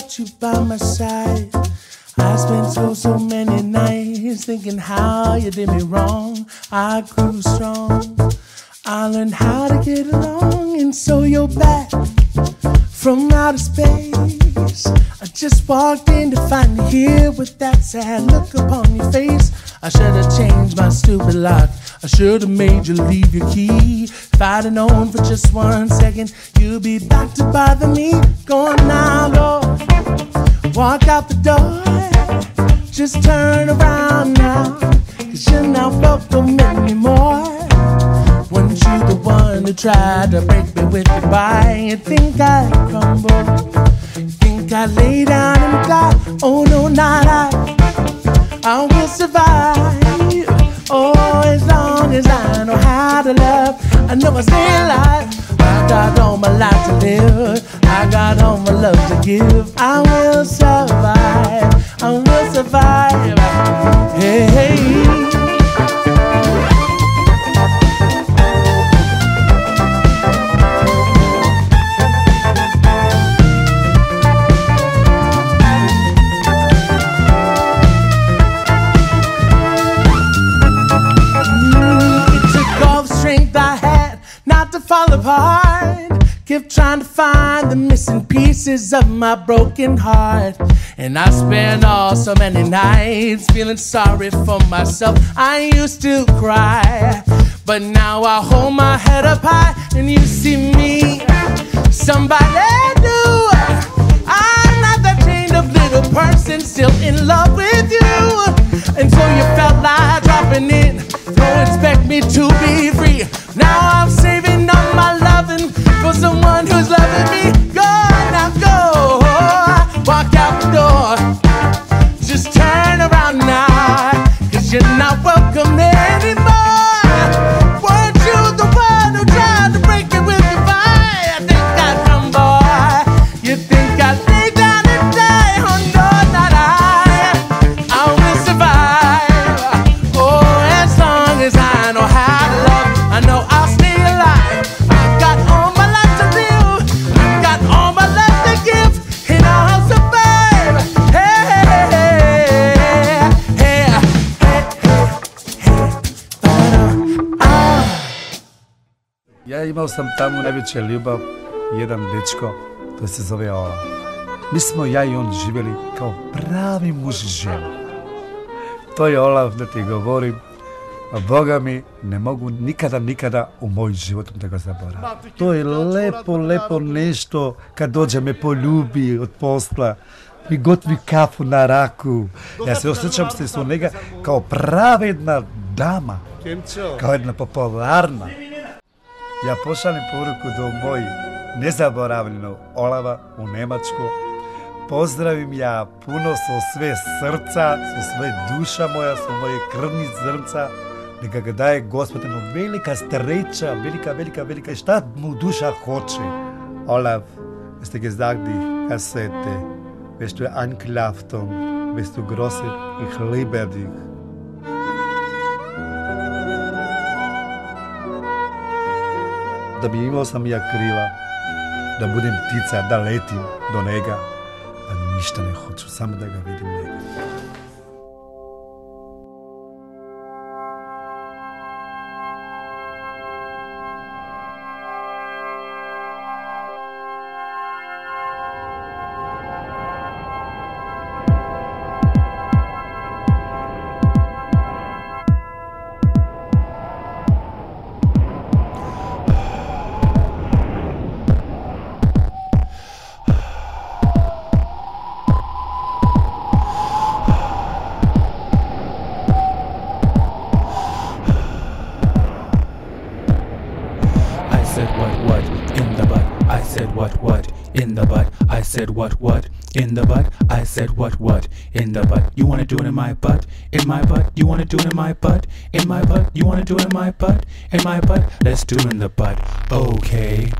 what you buy. Should have made you leave your key. If I'd have known for just one second, you'd be back to bother me. Go on now, go. Walk out the door. Just turn around now. Cause you're not welcome anymore. Weren't you the one who tried to break me with your bite? You think I crumble? You think I lay down and die? Oh no, not I. I will survive. As I know how to love, I know I stay alive. I got all my life to live. I got all my love to give. I will survive. I will survive. Hey, apart. Kept trying to find the missing pieces of my broken heart. And I spent all so many nights feeling sorry for myself. I used to cry, but now I hold my head up high and you see me. Somebody new. I'm not that chained up little person still in love with you. And so you felt like dropping in. Don't expect me to be free. Now I'm saving my loving for someone who's loving me. Go now, go. имал сам таму највеќе љубав еден дечко, тој се зове Ола. Ми смо ја и он живели као прави муж и жена. Тој Олаф да ти говорим, Бога ми, не могу никада, никада у мој живот да го заборавам. Тоа е лепо, лепо нешто, кад дојде ме полюби од посла, ми готви кафу на раку. Ја се осечам се со нега као праведна дама, као една популарна ја пошали поруку до мој незаборавлено Олава у Немачко. Поздравим ја пуно со све срца, со све душа моја, со моје крвни зрнца. Нека га дае Господ едно велика стреча, велика, велика, велика, и шта му душа хоче. Олав, сте gesagt, die Kassette, wirst du anklaften, wirst du große, ich liebe dich. Da bi imao sam ja krila, da budem ptica, da letim do njega, a ništa ne hoću, samo da ga vidim njega. Said what what in the butt. I said what what in the butt. You wanna do it in my butt? In my butt? You wanna do it in my butt? In my butt? You wanna do it in my butt? In my butt? Let's do it in the butt. Okay.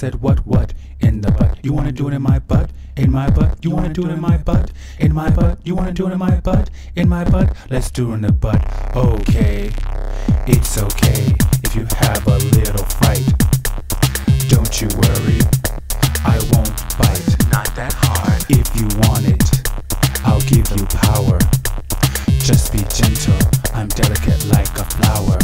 Said what what in the butt. You wanna do it in my butt? In my butt? You wanna do it in my butt? In my butt? You wanna do it in my butt? In my butt? Let's do it in the butt. Okay. It's okay if you have a little fright. Don't you worry. I won't bite. Not that hard. If you want it, I'll give you power. Just be gentle, I'm delicate like a flower.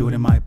Do it in my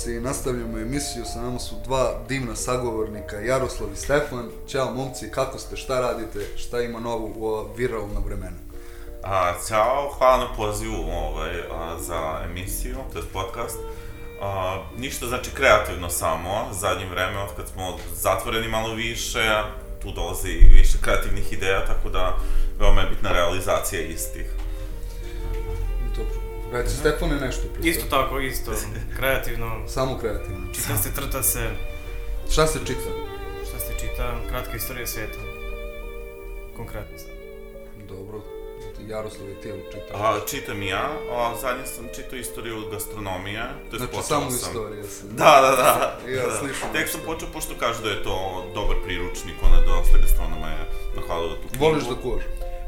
slušalci, nastavljamo emisiju, sa nama su dva divna sagovornika, Jaroslav i Stefan. Ćao momci, kako ste, šta radite, šta ima novo u ova viralna vremena? A, ćao, hvala na pozivu ovaj, a, za emisiju, to je podcast. A, ništa znači kreativno samo, zadnje vreme, od kad smo zatvoreni malo više, tu dolazi više kreativnih ideja, tako da veoma je bitna realizacija istih. Dobro. Reci, Stefane, nešto pre Isto tako, isto. Kreativno. Samo kreativno. Čita se, trta se. Šta se čita? Šta se čita? Kratka istorija sveta. Konkretno sad. Dobro. Jaroslav je tijelo čita. A, čitam i ja, a zadnje sam čitao istoriju gastronomije. To je Znači, samo sam- istorija sam. Da, da, da. Ja da. slišam Tek sam počeo, pošto kažu da je to dobar priručnik, ona dosta gastronoma je nahvalila tu knjigu. Voliš da kuvaš?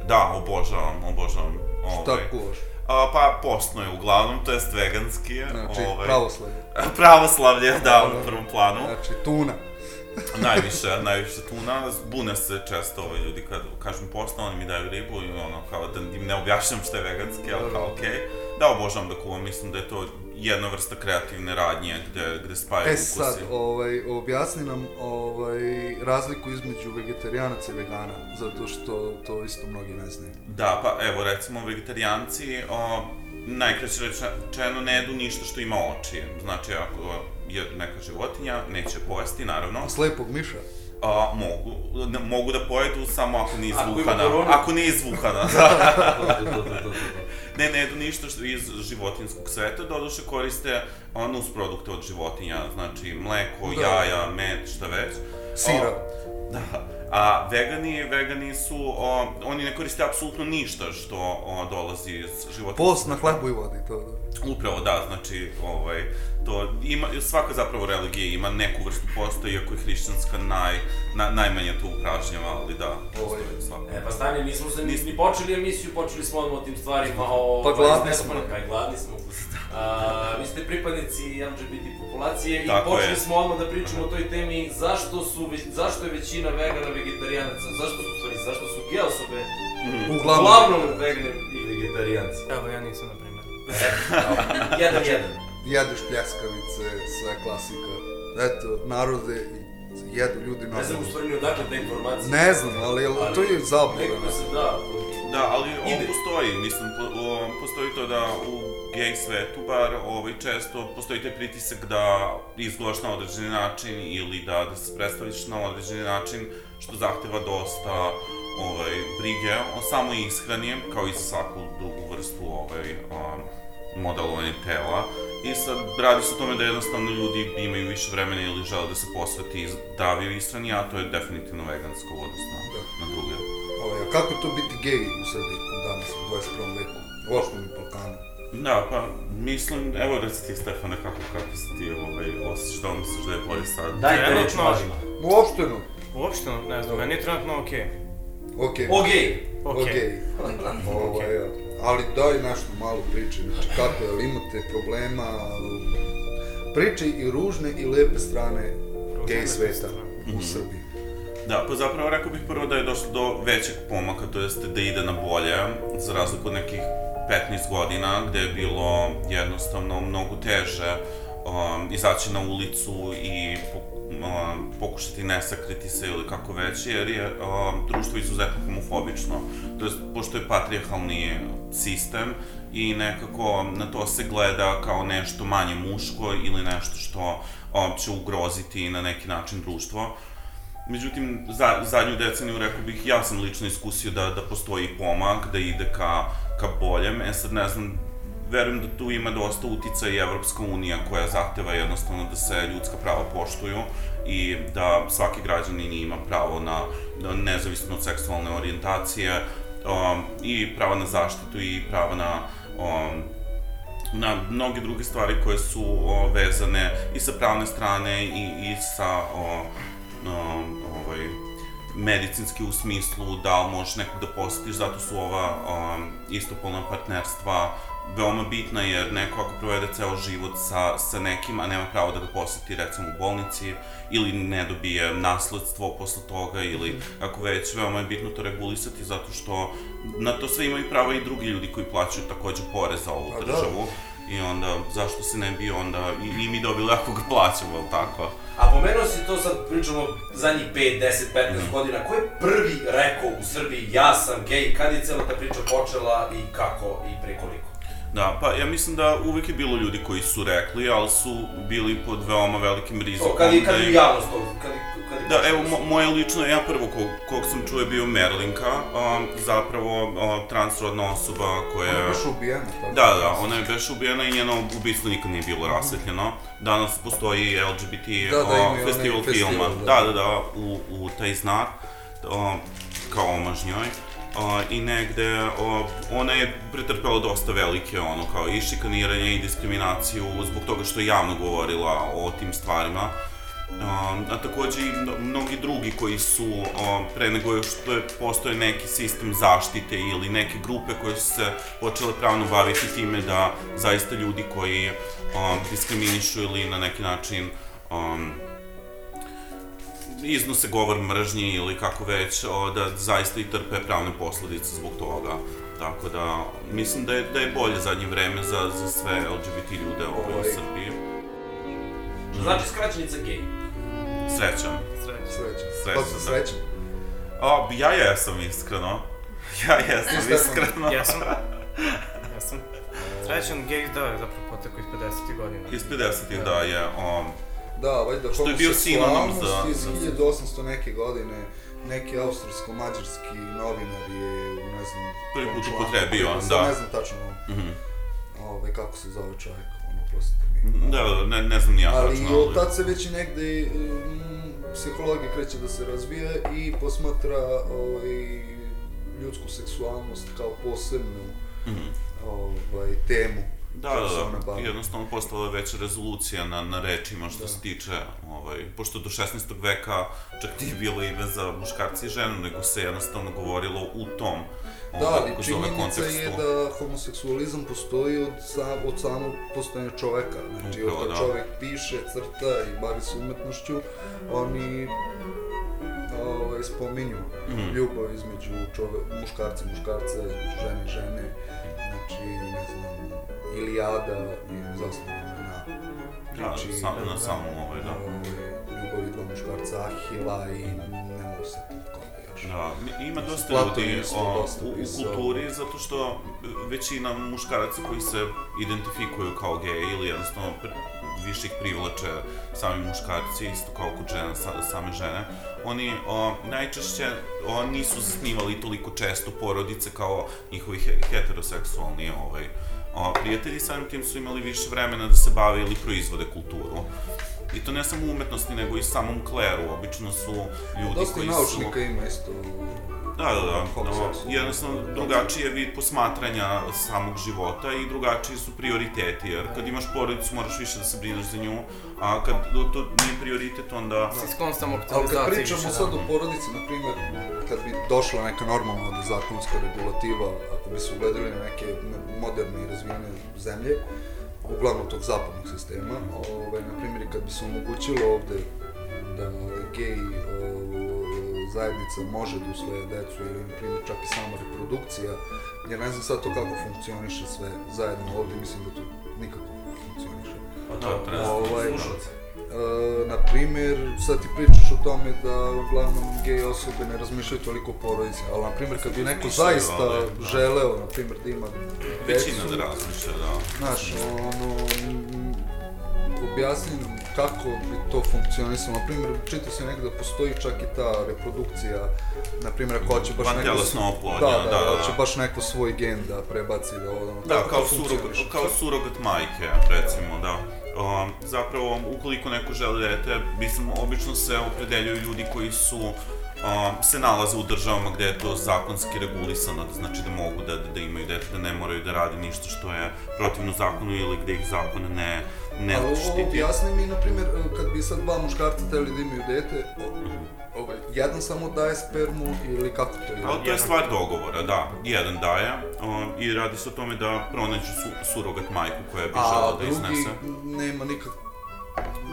Da, obožavam, obožavam. Šta Ovaj. kuvaš? A, pa, postno je uglavnom, to jest veganski je. Znači, ovaj. pravoslavlje. pravoslavlje, da, u prvom planu. Znači, tuna. najviše, najviše tuna, bune se često ovaj ljudi kad kažem postno, oni mi daju ribu i ono, kao da im ne objašnjam šta je veganski, ali kao okej. Da, obožavam da kuvam, mislim da je to jedna vrsta kreativne radnje gde, gde spajaju E ukusi. sad, ovaj, objasni nam ovaj, razliku između vegetarijanaca i vegana, zato što to isto mnogi ne znaju. Da, pa evo recimo vegetarijanci o, najkraće rečeno ne jedu ništa što ima oči. Znači ako je neka životinja, neće pojesti naravno. Slepog miša? A, mogu, ne, mogu da pojedu samo ako nije Ako ima izvuhana. koronu. Ako nije izvuhana, da. ne, ne jedu ništa što iz životinskog sveta, doduše koriste a, nus produkte od životinja, znači mleko, Da. jaja, med, šta već. Sira. A, da. A vegani, vegani su, o, oni ne koriste apsolutno ništa što o, dolazi iz životinjskog Post na hlebu i vodi, to da. Upravo da, znači, ovaj, to ima, svaka zapravo religija ima neku vrstu posta, iako je hrišćanska naj, na, najmanje to upražnjava, ali da, postoji svaka. E, pa stani, nismo se ni, ni počeli emisiju, počeli smo odmah o tim stvarima, o... Pa gladni smo. Pa gladni smo. A, vi ste pripadnici LGBT populacije Tako i počeli je. smo odmah da pričamo o toj temi zašto su, zašto je većina vegana vegetarijanaca, zašto su, stvari, zašto su gej osobe Mhm. Uglavnom. uglavnom vegani i vegetarijanci. Evo, ja nisam, na jedan, jedan. Jedeš pljeskavice, sve klasika. Eto, narode, i jedu ljudi Ne normalno. znam u stvari ni odakle ta informacija. Ne znam, ali, ali to je zabluda. Nekako se da, Da, ali ovo Ide. postoji, mislim, po, o, postoji to da u gej svetu bar ovaj, često postoji taj pritisak da izgledaš na određeni način ili da, da se predstaviš na određeni način, što zahteva dosta ovaj, brige o samoj ishrani, kao i za svaku drugu vrstu ovaj, um, modelovanja tela. I sad, radi se o tome da jednostavno ljudi imaju više vremena ili žele da se posveti zdraviju ishrani, a to je definitivno vegansko u odnosu na, druge. Ovaj, a kako to biti gej u Srbiji danas u 21. veku? Uopšte na Balkanu. Da, pa mislim, evo reci ti Stefane kako, kako se ti ovaj, osjećaš, da li misliš da je bolje sad? Dajte reč Trenutno- važima. Uopšteno. Uopšteno, ne znam, meni je trenutno okej. Okej. Okej. Okej. Okej. Ovaj, ja. Ali daj nešto malo priče, znači kako je, ali imate problema, priče i ružne i lepe strane gej sveta u Srbiji. Da, pa zapravo rekao bih prvo da je došlo do većeg pomaka, to jeste da ide na bolje, za razliku od nekih 15 godina, gde je bilo jednostavno mnogo teže um, izaći na ulicu i um, pokušati ne sakriti se ili kako već, jer je um, društvo izuzetno homofobično. To jest, pošto je patrijarhalni sistem i nekako na to se gleda kao nešto manje muško ili nešto što um, će ugroziti na neki način društvo. Međutim, za, zadnju deceniju rekao bih, ja sam lično iskusio da, da postoji pomak, da ide ka, ka boljem. E sad ne znam, verujem da tu ima dosta utica i Evropska unija koja zahteva jednostavno da se ljudska prava poštuju i da svaki građanin ima pravo na, nezavisno od seksualne orijentacije um, i prava na zaštitu i prava na um, na mnoge druge stvari koje su o, vezane i sa pravne strane i, i sa o, o, ovaj, medicinski u smislu da možeš nekog da posetiš, zato su ova o, istopolna partnerstva veoma bitna jer neko ako provede ceo život sa, sa nekim, a nema pravo da ga poseti recimo u bolnici ili ne dobije nasledstvo posle toga ili ako već, veoma je bitno to regulisati zato što na to sve imaju prava i drugi ljudi koji plaćaju takođe porez za ovu Pa da. državu i onda zašto se ne bi onda i, i mi dobili ako ga plaćamo, jel tako? A pomenuo si to sad, pričamo zadnjih 5, 10, 15 Mhm. godina, ko je prvi rekao u Srbiji ja sam gej, kad je cela ta priča počela i kako i pre koliko? Da, pa ja mislim da uvek je bilo ljudi koji su rekli, ali su bili pod veoma velikim rizikom. To, kad je, kad da je javnost to, kad kad je Da, evo, mo, moje lično, ja prvo kog, kog sam čuo je bio Merlinka, um, zapravo um, transrodna osoba koja Ona je... baš ubijena, tako? Da, da, ona je baš ubijena i njeno ubistvo nikad nije bilo rasvetljeno. Danas postoji LGBT Da, da, o, onaj festival filma. da. Da, da, da, u, u taj znak, o, kao omaž njoj. O, I negde, o, ona je pretrpela dosta velike, ono, kao i šikaniranje i diskriminaciju zbog toga što je javno govorila o tim stvarima. Um, a takođe i mno- mnogi drugi koji su um, pre nego što je postoje neki sistem zaštite ili neke grupe koje su se počele pravno baviti time da zaista ljudi koji um, diskriminišu ili na neki način um, iznose govor mržnje ili kako već, o, da zaista i trpe pravne posledice zbog toga. Tako da, mislim da je, da je bolje zadnje vreme za, za sve LGBT ljude ovdje u Ovaj. Srbiji. Što znači skraćenica gej? Srećan. Srećan. Srećan, Pa da. srećan? O, ja jesam iskreno. Ja jesam iskreno. Ja sam. Ja sam. Srećan gej, da, je zapravo potekao iz 50. godina. Iz 50-ih, da, je, o, Da, valjda Što je bio sinonim za- iz za- 1800 neke godine neki austrijsko-mađarski novinar je, ne znam... Prvi put upotrebio, da. Ne znam tačno Mhm. ovaj, kako se zove čovjek, ono, prostite mi. Da, da, ne, ne znam ni ja ali tačno, od tad se već negde mm, psihologija kreće da se razvija i posmatra ovaj, ljudsku seksualnost kao posebnu Mhm. ovaj, temu. Da, da, da, bavi. jednostavno postala veća rezolucija na, na rečima što Da. se tiče, ovaj, pošto do 16. veka čak nije bilo ime za muškarci i ženu, nego se jednostavno govorilo u tom Da, ovaj, ali činjenica je da homoseksualizam postoji od, sam, od samog postojanja čoveka. Znači, Upravo, od da. čovek piše, crta i bavi se umetnošću, oni ovaj, spominju Mhm. ljubav između čove, muškarca i muškarca, žene i žene, znači, ne znam, Ilijada je zasnovana na Da, priči, sam- na samom ovaj, da. ljubavi dva muškarca, Ahila i ne mogu se koga još. Da, ima dosta ljudi o, dosta u, u kulturi, zato što većina muškaraca koji se identifikuju kao geji ili jednostavno više ih privlače sami muškarci, isto kao kod žena, sa, same žene, oni o, najčešće o, nisu zasnivali toliko često porodice kao njihovi he, heteroseksualni ovaj, o, prijatelji, samim tim su imali više vremena da se bave ili proizvode kulturu. I to ne samo u umetnosti, nego i samom kleru. Obično su ljudi Dosta i koji su... naučnika ima isto Da, da, da. homoseksualno. O, jednostavno, drugačiji je vid posmatranja samog života i drugačiji su prioriteti, jer kad imaš porodicu moraš više da se brineš za nju, a kad to, to nije prioritet, onda... Si sklon samo Ali kad pričamo sad o porodici, na primjer, kad bi došla neka normalna zakonska regulativa, ako bi se ugledali na neke moderne i razvijene zemlje, uglavnom tog zapadnog sistema, ovaj, na primjer, kad bi se omogućilo ovde da gej o, zajednica može da usvoje decu ili, na primjer, čak i sama reprodukcija, jer ne znam sad to kako funkcioniše sve zajedno ovde, mislim da to nikako funkcioniše. Pa da, treba Ovaj, slušalce. E, na primjer, sad ti pričaš o tome da uglavnom gej osobe ne razmišljaju toliko o porodici, ali na primjer kad bi neko zaista ali, da. želeo, na primjer, da ima Većina decu, da razmišlja, da. Znaš, ono, objasni nam kako bi to funkcionisalo. Na primjer, čita se negde da postoji čak i ta reprodukcija, na primjer, ako hoće baš neko... Vantelesna oplodnja, da, da, da, da, hoće da. baš neko svoj gen da prebaci, da ono, Da, kao, to surog, funkcioniše? kao surogat majke, recimo, da. Um, zapravo, ukoliko neko želi dete, mislim, obično se opredeljuju ljudi koji su um, se nalaze u državama gde je to zakonski regulisano, da znači da mogu da, da imaju dete, da ne moraju da radi ništa što je protivno zakonu ili gde ih zakon ne, ne Ali štiti. objasni mi, na primjer, kad bi sad dva muškarca hteli da imaju dete, o- ovaj, jedan samo daje spermu ili kako to je? Ali to je stvar dogovora, da. Jedan daje um, i radi se o tome da pronađu su, surogat majku koja bi A žela da drugi iznese. nema nikak...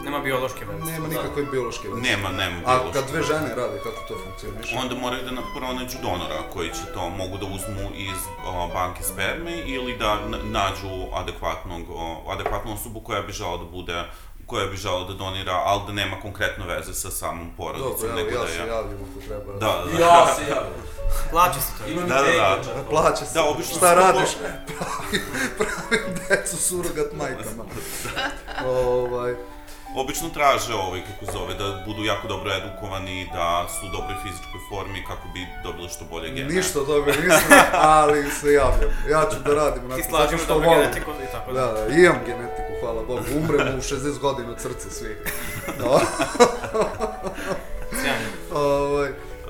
Nema biološke veze. Nema nikakve biološke veze. Nema, nema A biološke kad dve žene rade, kako to funkcioniše? Onda moraju da na- pronađu donora koji će to mogu da uzmu iz o, banke sperme ili da nađu adekvatnog, o, adekvatnu osobu koja bi žela da bude koja bi žela da donira, ali da nema konkretno veze sa samom porodicom, Dobro, nego ja da se je... javim ako treba. Da, da, da. Ja se javim. Plaća se to. Imam Da, da, da. čak. Plaća se. Da, obično Šta radiš? Pravim, pravim decu surogat majkama. ovaj, Obično traže ovaj, kako zove, da budu jako dobro edukovani, da su u dobroj fizičkoj formi kako bi dobili što bolje gene. ništa od toga nisam, ali se javljam. Ja ću da radim onako slažemo zato što dobru volim. genetiku i tako da. Da, imam genetiku, hvala Bogu. Umremo u 60 godina od srca svi. No. Sjajno. ovaj,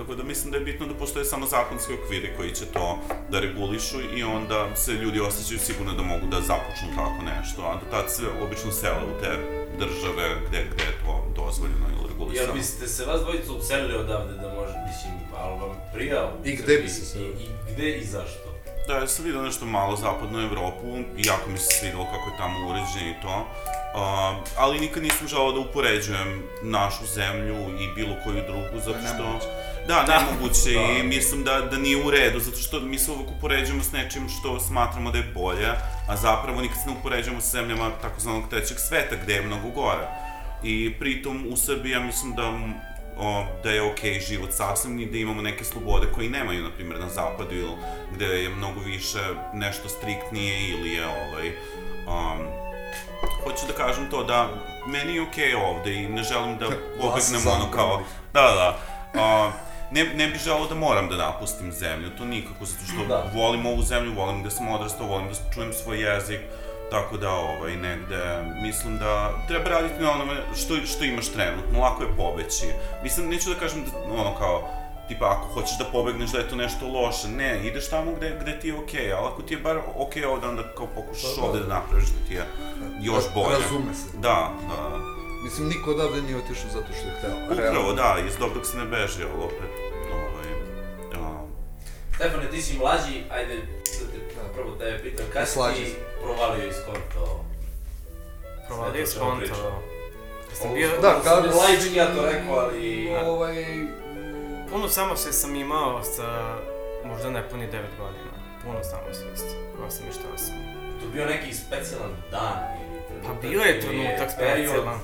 Tako da mislim da je bitno da postoje samo zakonski okviri koji će to da regulišu i onda se ljudi osjećaju sigurno da mogu da započnu tako nešto, a do tad se obično sele u te države gde, gde je to dozvoljeno ili Jel regulisano. biste se vas dvojica uselili odavde da može, mislim, ali vam prija u I gde bi se selili? I, I gde i zašto? Da, ja sam vidio nešto malo zapadnu Evropu i jako mi se svidelo kako je tamo uređeno i to. Uh, ali nikad nisam želao da upoređujem našu zemlju i bilo koju drugu, zato što... Da, Da. nemoguće i Da. mislim da, da nije u redu, zato što mi se uvek upoređujemo s nečim što smatramo da je bolje, a zapravo nikad se ne upoređujemo sa zemljama takozvanog trećeg sveta, gde je mnogo gore. I pritom u Srbiji ja mislim da o, da je okej život sasvim i da imamo neke slobode koji nemaju, na primjer, na zapadu ili gde je mnogo više nešto striktnije ili je ovaj, um, hoću da kažem to da meni je okej ovde i ne želim da pobegnem ono kao... Da, da. A, ne, ne bih želeo da moram da napustim zemlju, to nikako, zato što Da. volim ovu zemlju, volim da sam odrastao, volim da čujem svoj jezik, tako da ovaj, negde, mislim da treba raditi na onome što, što imaš trenutno, lako je pobeći. Mislim, neću da kažem da, ono kao, tipa ako hoćeš da pobegneš da je to nešto loše, ne, ideš tamo gde, gde ti je okej, ali ako ti je bar okej ovde, onda kao pokušaš Da, da. ovde da napraviš da ti je još Ra- bolje. razume se. Da, da. Mislim, niko odavde nije otišao zato što je hteo. Upravo, da, iz dobrog se ne beži, ali opet, ovaj, a, Stefane, ti si mlađi, ajde, da te prvo tebe pitam, kad si ti se. provalio iz konto? Provalio iz konto. Sam bio... bio- Da, sam kao bio- laički ja to rekao, ali... Ovaj... Puno samosvijest sam imao sa možda nepuni 9 godina. Puno samosvijesti. Ko sam i šta sam. To je bio neki specijalan dan ili Pa bio je trenutak period? specijalan.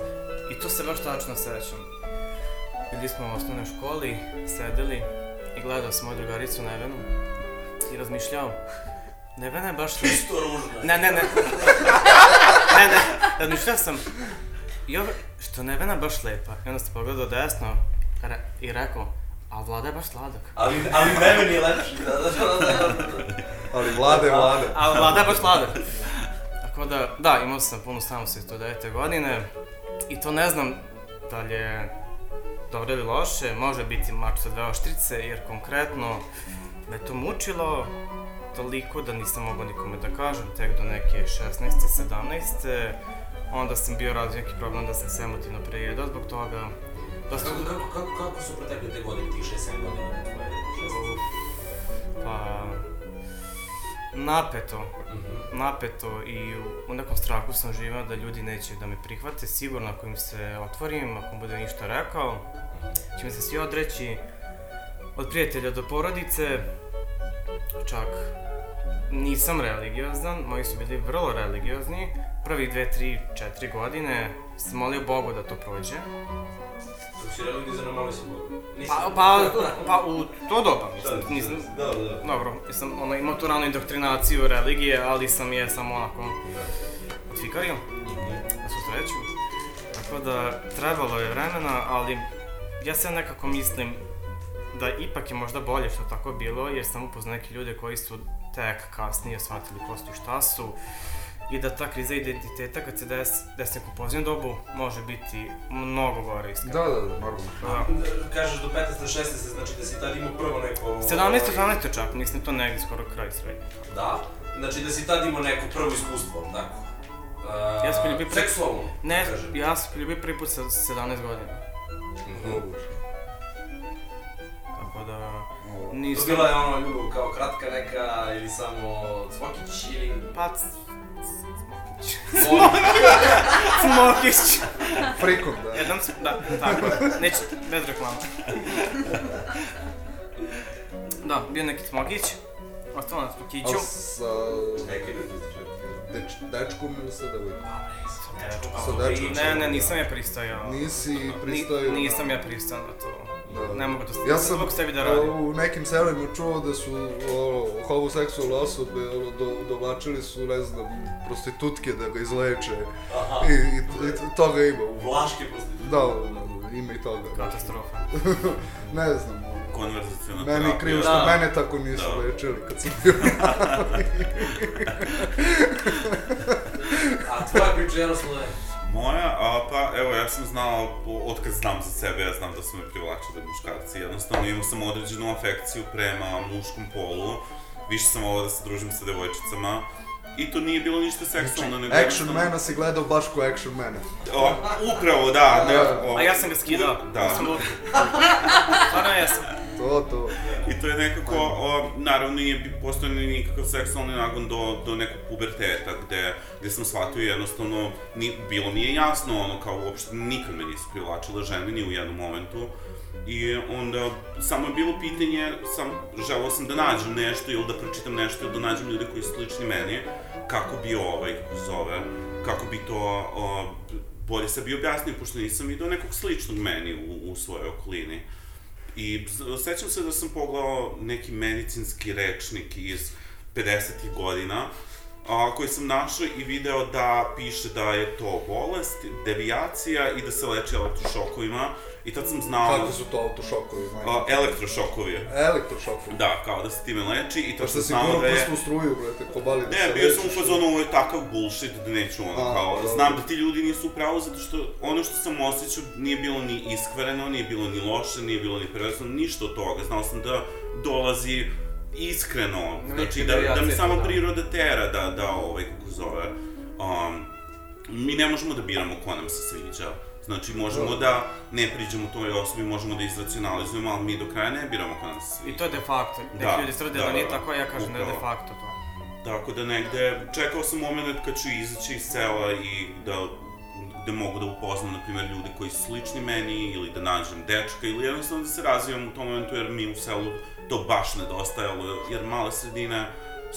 I to se baš tačno sećam. Bili smo u osnovnoj školi, sedeli i gledao sam moju drugaricu Nevenu i razmišljao. Nevena je baš... Čisto ružno. Ne, ne, ne. ne, ne. Razmišljao sam. I ovo, što je Nevena baš lepa. I onda sam pogledao desno re- i rekao, a Vlada je baš sladak. Ali, ali Neven je lepši. Da, da, da, da. Ali vlade, vlade. A Vlada je baš sladak. Tako da, da, imao sam puno samosvijest od 9. godine i to ne znam da li je dobro ili loše, može biti mač sa dve oštrice, jer konkretno me to mučilo toliko da nisam mogao nikome da kažem, tek do neke 16. 17. Onda sam bio razvio neki problem da sam se emotivno prejedao zbog toga. Dosta... Kako, kako, kako, kako su protekle te godine, tih 6-7 godina? tvoje, 16? Pa... Napeto. Napeto i u, nekom strahu sam živao da ljudi neće da me prihvate. Sigurno ako im se otvorim, ako bude ništa rekao, će mi se svi odreći od prijatelja do porodice. Čak nisam religiozan, moji su bili vrlo religiozni. Prvih dve, tri, četiri godine sam molio Bogu da to prođe. Dok si religizirano malo si Boga. Pa, pa, pa u to doba, mislim, Da, nisam, da, da. dobro, nisam ono, imao tu ranu indoktrinaciju religije, ali sam je samo onako odfikario, na svu sreću. Tako da, trebalo je vremena, ali ja se nekako mislim da ipak je možda bolje što tako bilo, jer sam upoznao neke ljude koji su tek kasnije shvatili ko su i šta su, i da ta kriza identiteta kad se desi, desi neku pozdnju dobu može biti mnogo gore iskreno. Da, da, da, normalno. Da. Kažeš do 15. 16. znači da si tad imao prvo neko... 17. 18. čak, mislim to negdje skoro kraj srednje. Da? Znači da si tad imao neko prvo iskustvo, tako? Uh, Ja sam poljubio prvi... Seksualno? Ne, kažem. ja sam poljubio prvi put sa 17 godina. Tako da... To Nisam... bila je ono ljubav kao kratka neka ili samo cvokić ili... Pa... Cmokić. Frikon, da. Jedan, c- da, tako je. Neću, bez reklama. Da, bio neki cmokić. Ostalo na cmokiću. Ali sa... Deč, dečkom ili sa devojkom? Sa dečkom. Ne, ne, nisam ja pristajao. Nisi pristajao Ni, nisam ja pristao na to. Da. Ne mogu da Ja sam mogu sebi da radim. u nekim selima čuo da su ono, homoseksualne osobe ono, do, dovlačili su, ne znam, prostitutke da ga izleče. Aha. I, i, i toga ima. u- Vlaške prostitutke. Da, ima i toga. Katastrofa. ne znam. ono. Konverzaciona Meni terapija. krivo što Da. mene tako nisu Da. lečili kad sam bio. A tvoja priča, Jaroslave? Moja, a, pa evo ja sam znao, od kad znam za sebe, ja znam da su me privlačili muškarci. Jednostavno imao sam određenu afekciju prema muškom polu. Više sam volao da se družim sa devojčicama. I to nije bilo ništa seksualno, nego Action jednostavno- mana si gledao baš ko action mana. O, upravo, da. Ne, o, A ja sam ga skidao. Da. Stvarno jesam. To, to. I to je nekako, o, naravno nije bi postojao ni nikakav seksualni nagon do, do nekog puberteta, gde, gde sam shvatio jednostavno, ni, bilo mi je jasno, ono, kao uopšte nikad me nisu privlačile žene ni u jednom momentu. I onda samo je bilo pitanje, sam, želeo sam da nađem nešto ili da pročitam nešto ili da nađem ljude koji su slični meni, kako bi ovaj, kako se zove, kako bi to o, bolje sebi objasnio, pošto nisam vidio nekog sličnog meni u, u svojoj okolini. I sećam se da sam pogledao neki medicinski rečnik iz 50. godina a, koji sam našao i video da piše da je to bolest, devijacija i da se leči elektrošokovima. I tad sam znao... Kakvi su to autošokovi? A, elektrošokovi. Elektrošokovi? Da, kao da se time leči i Pa tad što sam si znao da je... prst u struju, brate, ko bali da Ne, se bio sam u fazonu, ovo je takav bullshit da neću ono, A, kao, dobro. znam da ti ljudi nisu u pravu zato što ono što sam osjećao nije bilo ni iskvareno, nije bilo ni loše, nije bilo ni prevesno, ništa od toga, znao sam da dolazi iskreno, znači da, da mi samo da. priroda tera da, da ovaj, kako zove, um, mi ne možemo da biramo ko nam se sviđa. Znači, možemo da ne priđemo toj osobi, možemo da izracionalizujemo, ali mi do kraja ne biramo ko nam se sviđa. I to je de facto. Neki ljudi tvrde da, nije tako, ja kažem da je de upravo. facto to. Tako da negde, čekao sam moment kad ću izaći iz sela i da gde mogu da upoznam, na primjer, ljude koji su slični meni, ili da nađem dečka, ili jednostavno da se razvijam u tom momentu, jer mi u selu to baš nedostajalo, jer male sredine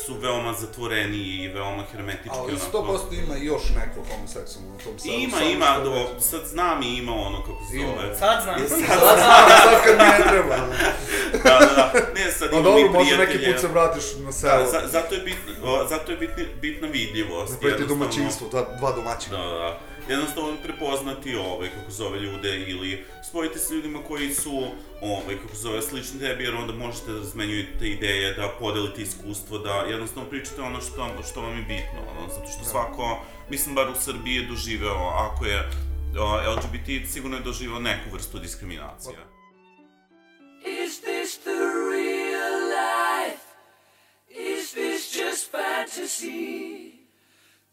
su veoma zatvoreniji i veoma hermetički. Ali onako. 100% ima još neko homoseksualno u tom selu. Ima, samo ima, do, sad znam i ima ono kako se Ima. zove. Sad znam. Je, Sad Sad, znam, znam. sad kad mi ne treba. da, da, da. Ne, sad Pa imam dobro, i možda neki prijatelje. put se vratiš na selo. Da, za, zato je bitna, o, zato je bitna, bitna vidljivost. Napraviti jednostavno. domaćinstvo, dva, dva domaćina. Da, da, da. Jednostavno prepoznati ove, kako zove ljude, ili spojiti se ljudima koji su, ove, kako zove, slični tebi, jer onda možete da zmenjujete ideje, da podelite iskustvo, da jednostavno pričate ono što, što vam je bitno, ono, zato što Da. svako, mislim, bar u Srbiji je doživeo, ako je o, LGBT, sigurno je doživeo neku vrstu diskriminacije. Is this the real life? Is this just fantasy?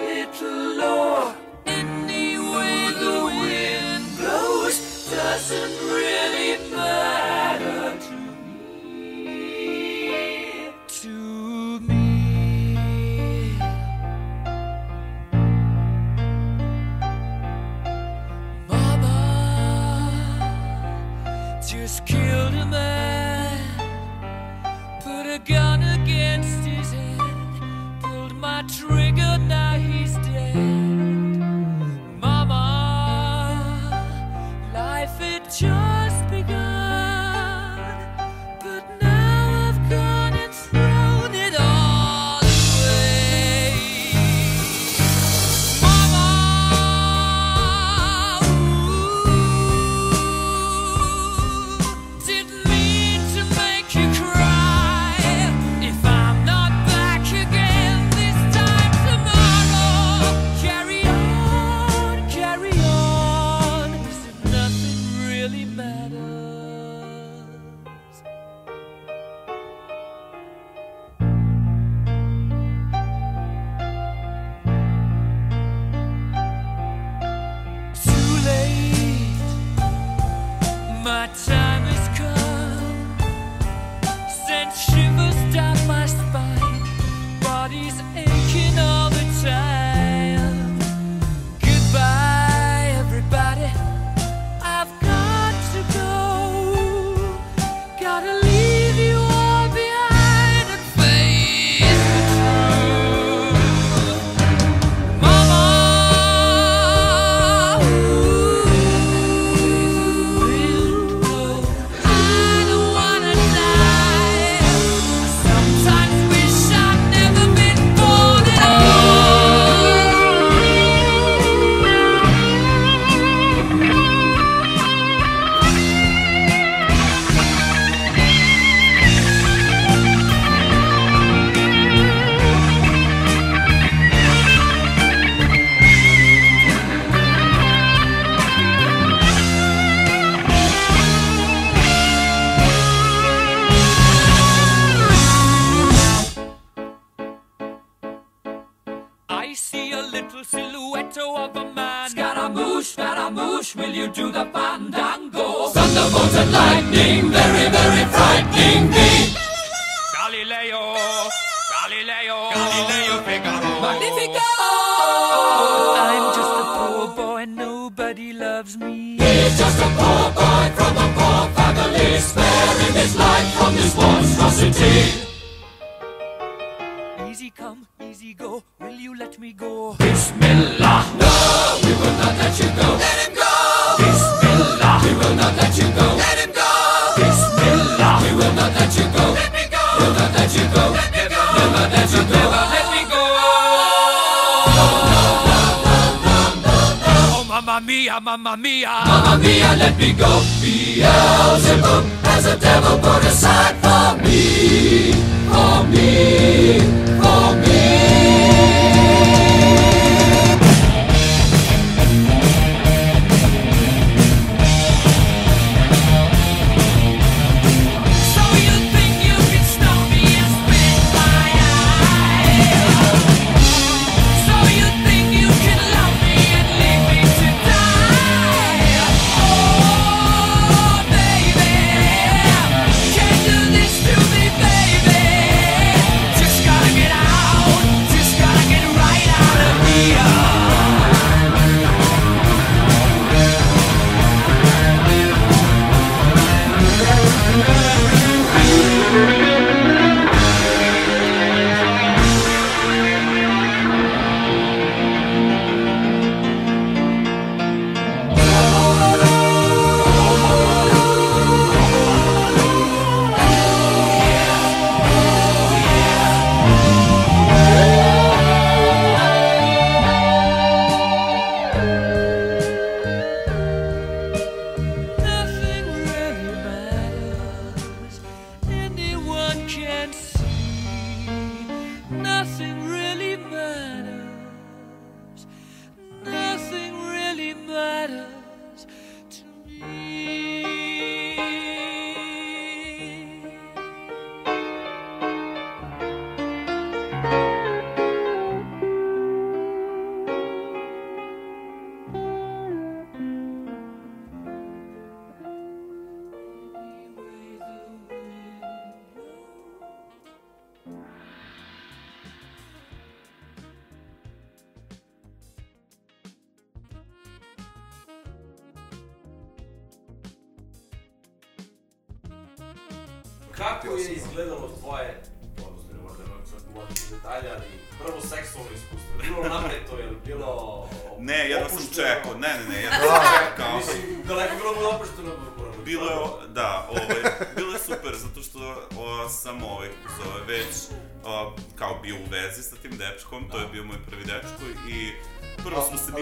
little way the wind blows doesn't really matter to me. To me. Mama just killed a man, put a gun triggered now he's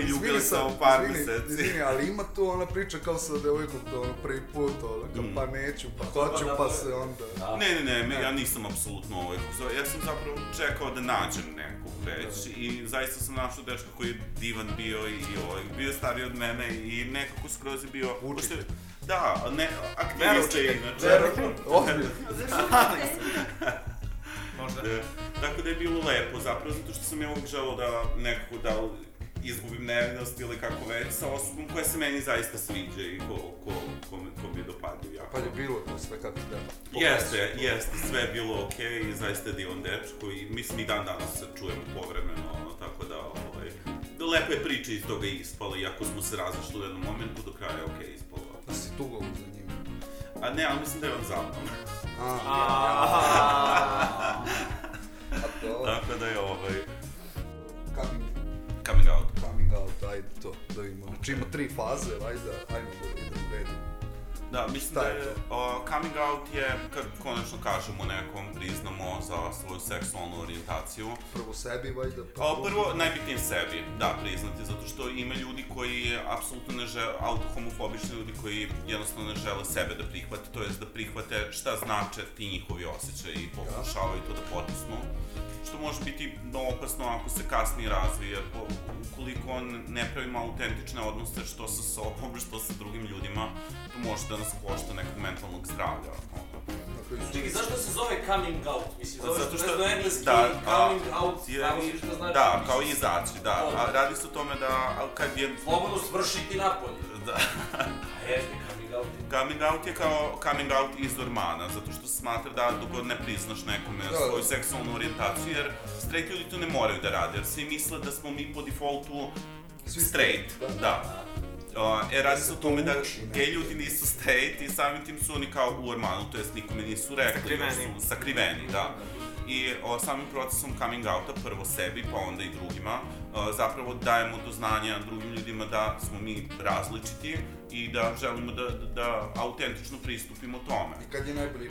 izvini kao sad, par izvini, meseci. Izvini, ali ima tu ona priča kao sa devojkom to ono prvi put, ono, kao Mm. pa neću, pa hoću, pa se onda... Ne, ne, ne, me- ja nisam apsolutno ovaj, ja sam zapravo čekao da nađem nekog već i zaista sam našao dečka koji je divan bio i ovaj, bio stariji od mene i nekako skroz je bio... Učitelj. Da, ne, aktivista je inače. Verujem, ozbiljno. Možda. Da, tako da je bilo lepo, zapravo zato što sam ja uvijek želeo da nekako da izgubim nevinost ili kako već sa osobom koja se meni zaista sviđa i ko, ko, ko, me- ko mi je dopadio jako. Pa je bilo to sve kako treba. Jeste, jeste, sve je bilo okej i zaista je divan dečko i mislim i dan danas se čujemo povremeno, ono, tako da, ovaj, da lepa je priča iz toga ispala, iako smo se razišli u jednom momentu, do kraja je okej ispalo. Da si tugao za njim. A ne, ali mislim da je on zabavan. A to? Tako da je ovaj... Coming, Coming out. coming out, ajde to, da vidimo. Znači ima tri faze, ajde, ajmo da idemo redom. Da, mislim Šta da je je, o, coming out je kad konačno kažemo nekom, priznamo za svoju seksualnu orijentaciju. Prvo sebi, valjda, pa... O, prvo, najbitnije sebi, da, priznati, zato što ima ljudi koji apsolutno ne žele, autohomofobični ljudi koji jednostavno ne žele sebe da prihvate, to jest da prihvate šta znače ti njihovi osjećaji i pokušavaju to da potisnu. Što može biti no opasno ako se kasnije razvije, ukoliko on ne pravimo autentične odnose što sa sobom, što sa drugim ljudima, to može da nas košta nekog mentalnog zdravlja. Čekaj, zašto se zove coming out? Mislim, zove Zato što, što engleski da, coming a, out, je, znamo svi šta znači. Da, kao izaći, da. A radi se o tome da, ali kad je... Slobodno svršiti napolje. Da. A jeste, coming out. Coming out je kao coming out iz ormana, zato što se smatra da dok god ne priznaš nekome Da, da. svoju seksualnu orijentaciju, jer straight ljudi to ne moraju da rade, jer svi misle da smo mi po defaultu straight, da. Uh, e, radi se o tome da gej ljudi nisu straight i samim tim su oni kao u ormanu, to jest nikome nisu rekli, Sakriveni. su sakriveni, da. I o, samim procesom coming outa, prvo sebi, pa onda i drugima, o, zapravo dajemo do znanja drugim ljudima da smo mi različiti i da želimo da, da, da autentično pristupimo tome. I kad je najbolji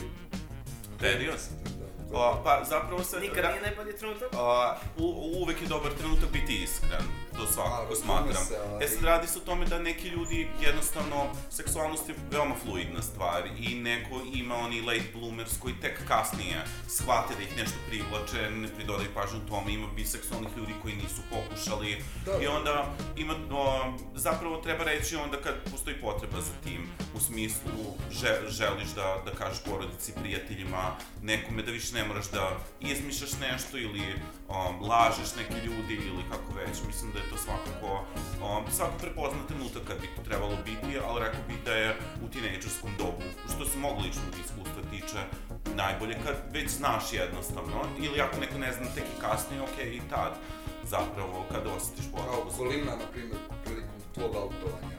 Period. O, pa zapravo se... Nikad nije najbolji trenutak? A, u, uvek je dobar trenutak biti iskren, to svakako smatram. se, ali- E sad radi se o tome da neki ljudi jednostavno, seksualnost je veoma fluidna stvar i neko ima oni late bloomers koji tek kasnije shvate da ih nešto privlače, ne pridodaju pažnju tome, ima biseksualnih ljudi koji nisu pokušali Da. i onda ima, o, zapravo treba reći onda kad postoji potreba za tim, u smislu že, želiš da, da kažeš porodici, prijateljima, nekome da više ne moraš da izmišljaš nešto ili um, lažeš neke ljudi ili kako već. Mislim da je to svakako, um, svako prepozna trenutak kad bi to trebalo biti, ali rekao bih da je u tinejdžerskom dobu, što se mogu ličnog iskustva tiče, najbolje kad već znaš jednostavno, ili ako neko ne zna tek i kasnije, ok, i tad zapravo kad osjetiš potrebu. Kao Kolina, na primjer, prilikom tvog autovanja,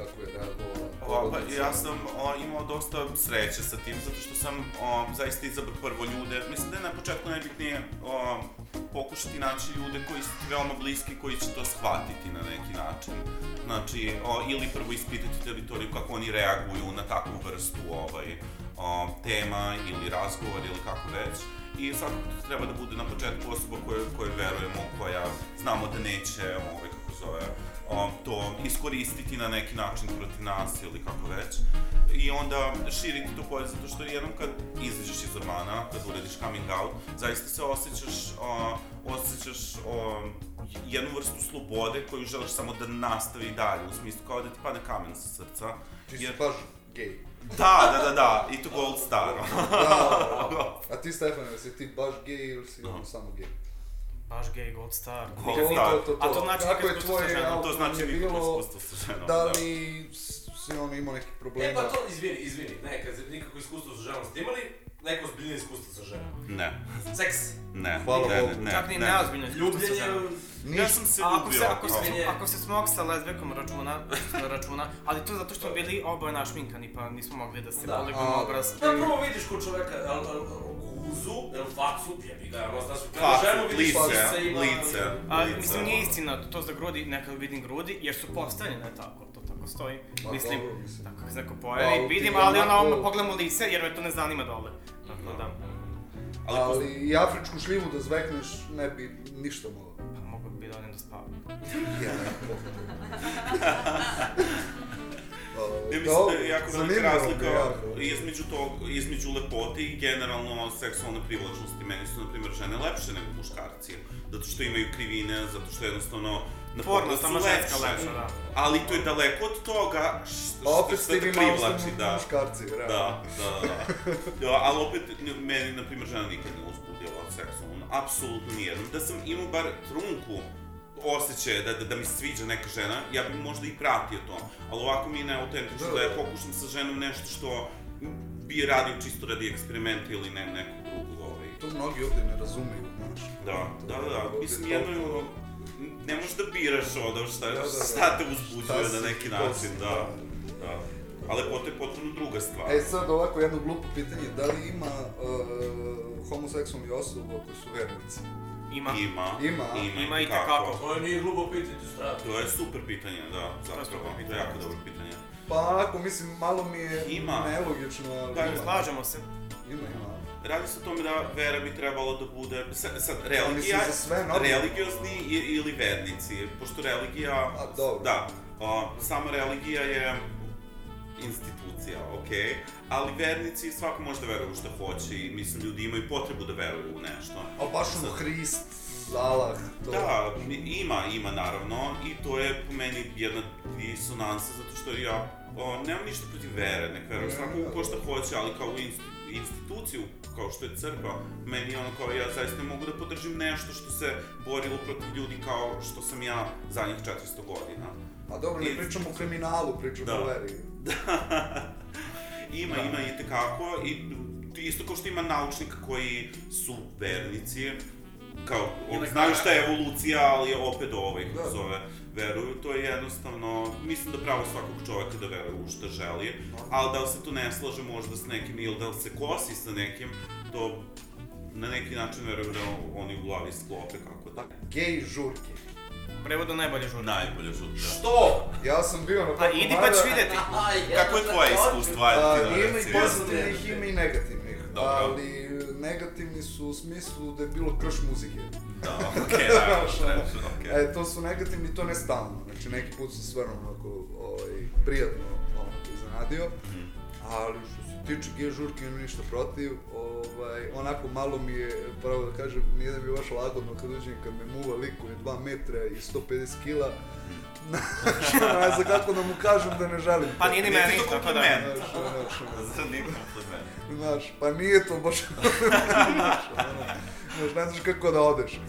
kako je reagovala O, pa, ja sam o, imao dosta sreće sa tim, zato što sam o, zaista izabrao prvo ljude. Mislim da je na početku najbitnije o, pokušati naći ljude koji su veoma bliski, koji će to shvatiti na neki način. Znači, o, ili prvo ispitati teritoriju kako oni reaguju na takvu vrstu ovaj, o, tema ili razgovor ili kako već. I svakako to treba da bude na početku osoba koje, koje verujemo, koja znamo da neće, ovaj, kako zove, um, to iskoristiti na neki način protiv nas ili kako već. I onda širiti to polje, zato što jednom kad izađeš iz ormana, kad urediš coming out, zaista se osjećaš, uh, osjećaš um, jednu vrstu slobode koju želiš samo da nastavi dalje, u smislu kao da ti padne kamen sa srca. Ti si baš gej. Da, da, da, da, i to gold star. da, a ti Stefan, jesi ti baš gej ili si ono samo gej? Baš gay gold star. Gold Nikad star. niko- A to znači Kako nikad je tvoje ženom. To znači nikakvo bilo, iskustvo sa ženom, da da. li si ono imao nekih E problema? pa to, izvini, izvini, ne, kad nikako iskustvo sa ženom ste imali, neko ozbiljnije iskustvo sa ženom. Ne. Seks. Ne. Hvala ne, Bogu. ne, ne, Čak ni ne. neozbiljno iskustvo sa Ljubljenje, ženom. Ja sam se A ako ljubio. se, ako se, ako se smog sa lezbijkom računa, računa, ali to zato što smo bili oboje našminkani, pa nismo mogli da se Da. poligamo A, obraz. Da, prvo vidiš kod čoveka, al, al, guzu, el facu, jebi ga, ono, znaš, Facu, ženu vidiš lice, ima... lice. A, lice. mislim, nije istina to za grudi, nekad vidim grudi, jer su postavljene tako, to tako stoji. Ma, mislim, dobro, mislim. tako kad se neko Pa, pojavi, ti vidim, ali ono, onako- ono, pogledam u lice, jer me to ne zanima dole. Tako da, Ali, Ali i afričku šljivu da zvekneš ne bi ništa mogao. pa mogu bi da odem da spavam. Ja, Ja mislim da je jako velika razlika između, tog, između lepote i generalno seksualne privlačnosti. Meni su, na primjer, žene lepše nego muškarci. Zato što imaju krivine, zato što jednostavno na su sama ženska lepša, da. Ali to je daleko od toga što, Pa opet što te privlači, da. muškarci. Da, da, da. da. Ja, ali opet, meni, na primjer, žena nikad ne uzbudila seksualno. Apsolutno nijednom. Da sam imao bar trunku osjećaja da, da, da mi sviđa neka žena, ja bih možda i pratio to. Ali ovako mi je neautentično Da, da, ja da. pokušam sa ženom nešto što bi radio čisto radi eksperimenta ili ne, nekog drugog. Ovaj. To mnogi ovdje ne razumeju, znaš. Da, da, da, da. Mislim, jedno je ono, ne možeš da biraš ono šta, Da, da, da. šta te uzbuđuje na neki način, si, da. da. Ali lepota je potpuno druga stvar. E sad ovako jedno glupo pitanje, da li ima uh, homoseksualnih osoba koji su vernici? Ima. Ima. Ima? Ima, Ima i kako. tekako. To je nije glupo pitanje, strati. To je super pitanje, da, zapravo. To je pitanje. jako dobro pitanje. Pa ako mislim, malo mi je Ima. nelogično, ali ima. Slažemo se. Ima, ima. Radi se o tome da vera bi trebalo da bude, sad, sad religija, za sve religiozni ili vernici, pošto religija, A, dobro. da, a, sama religija je institucija, okej, ali vernici svako može da veruje u šta hoće i mislim ljudi imaju potrebu da veruju u nešto. A baš ono Hrist, Allah, to... Da, ima, ima naravno i to je po meni jedna disonansa zato što ja o, nemam ništa protiv vere, nek veruje Ne, svako ko šta hoće, ali kao u inst- instituciju kao što je crkva, meni ono kao ja zaista ne mogu da podržim nešto što se borilo protiv ljudi kao što sam ja zadnjih 400 godina. A dobro, ne I- pričamo o kriminalu, pričamo Da. o veri. Ima, Da. ima i tekako i isto kao što ima naučnika koji su vernici, kao, Ili znaju šta je evolucija, ali opet ovaj, kako Da. zove, veruju, to je jednostavno, mislim da pravo svakog čoveka da veruje u što želi, ali da li se tu ne slaže možda s nekim ili da li se kosi sa nekim, to na neki način verujem da oni u glavi sklope kako da. Gej žurke. Prevodu najbolje žurke. Najbolje žurke. Što? Ja sam bio na Pa idi pa ćeš vidjeti. Kako je tvoje iskustvo? Ajde A, ti da ima i pozitivnih, ima i negativnih. Dobro. Ali negativni su u smislu da je bilo krš muzike. Da, okej, da, ono, okej, okej. E, to su negativni i to ne stalno. Znači, neki put sam stvarno onako, ovaj, prijatno ono, iznenadio. Mhm. Ali tiče G žurke, nemam ništa protiv. Ovaj, onako malo mi je, pravo da kažem, nije da mi je baš lagodno kad uđem, kad me muva lik koji je 2 metra i 150 kila. Ono, ne znam kako da mu kažem da ne želim. Pa nije ni meni, to tako da. kompliment. Znaš, nije kompliment? Znaš, pa nije to baš... znaš, ono, znaš, ne znaš kako da odeš.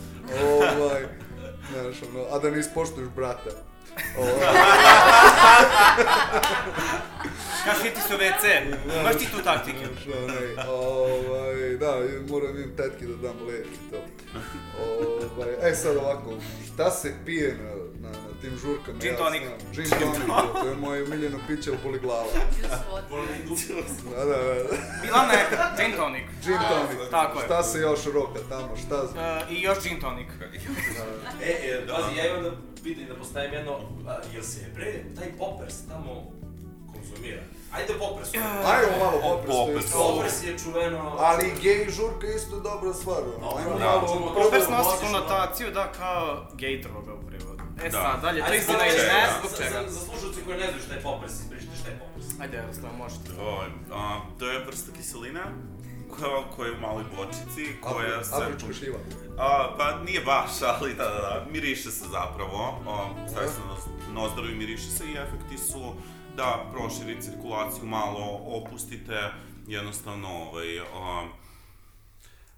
Ovaj, znaš, ono, a da ne ispoštuješ brata. Kaži ti su WC. Imaš ti tu taktike. Ovaj, da, moram im tetki da dam lek i to. Ovaj, e sad ovako, šta se pije na, na, na tim žurkama? Gin tonic. znam. Gin tonic, to je moje miljeno piće, boli glava. Da, da, da. Bila neka, gin tonic. Gin tonic. Tako je. Šta se još roka tamo, šta... Uh, I još gin tonic. E, e, pazi, ja imam da pitanje, da postavim jedno, a, jel se bre taj poppers tamo konzumira? Ajde poppers. Ajmo malo poppers, to Poppers. to. Poppers je čuveno... Ali gej žurka je isto dobra stvar. Ajmo da, malo Poppers nosi ono- konotaciju da kao gej droga u prevodu. E Da. sad, dalje, to Ajde, zbog ili čega? ne, Za- zbog za- čega? Za slušalce koji ne znaju šta je poppers, ispričajte šta je poppers. Ajde, jednostavno, možete. Ovaj, a, to je vrsta kiselina koja, koja je u maloj bočici, koja se... Afrička šljiva. A, pa nije baš, ali da, da, da, miriše se zapravo, a, staje se na nozdru i miriše se i efekti su da proširi cirkulaciju malo, opustite, jednostavno, ovaj, a,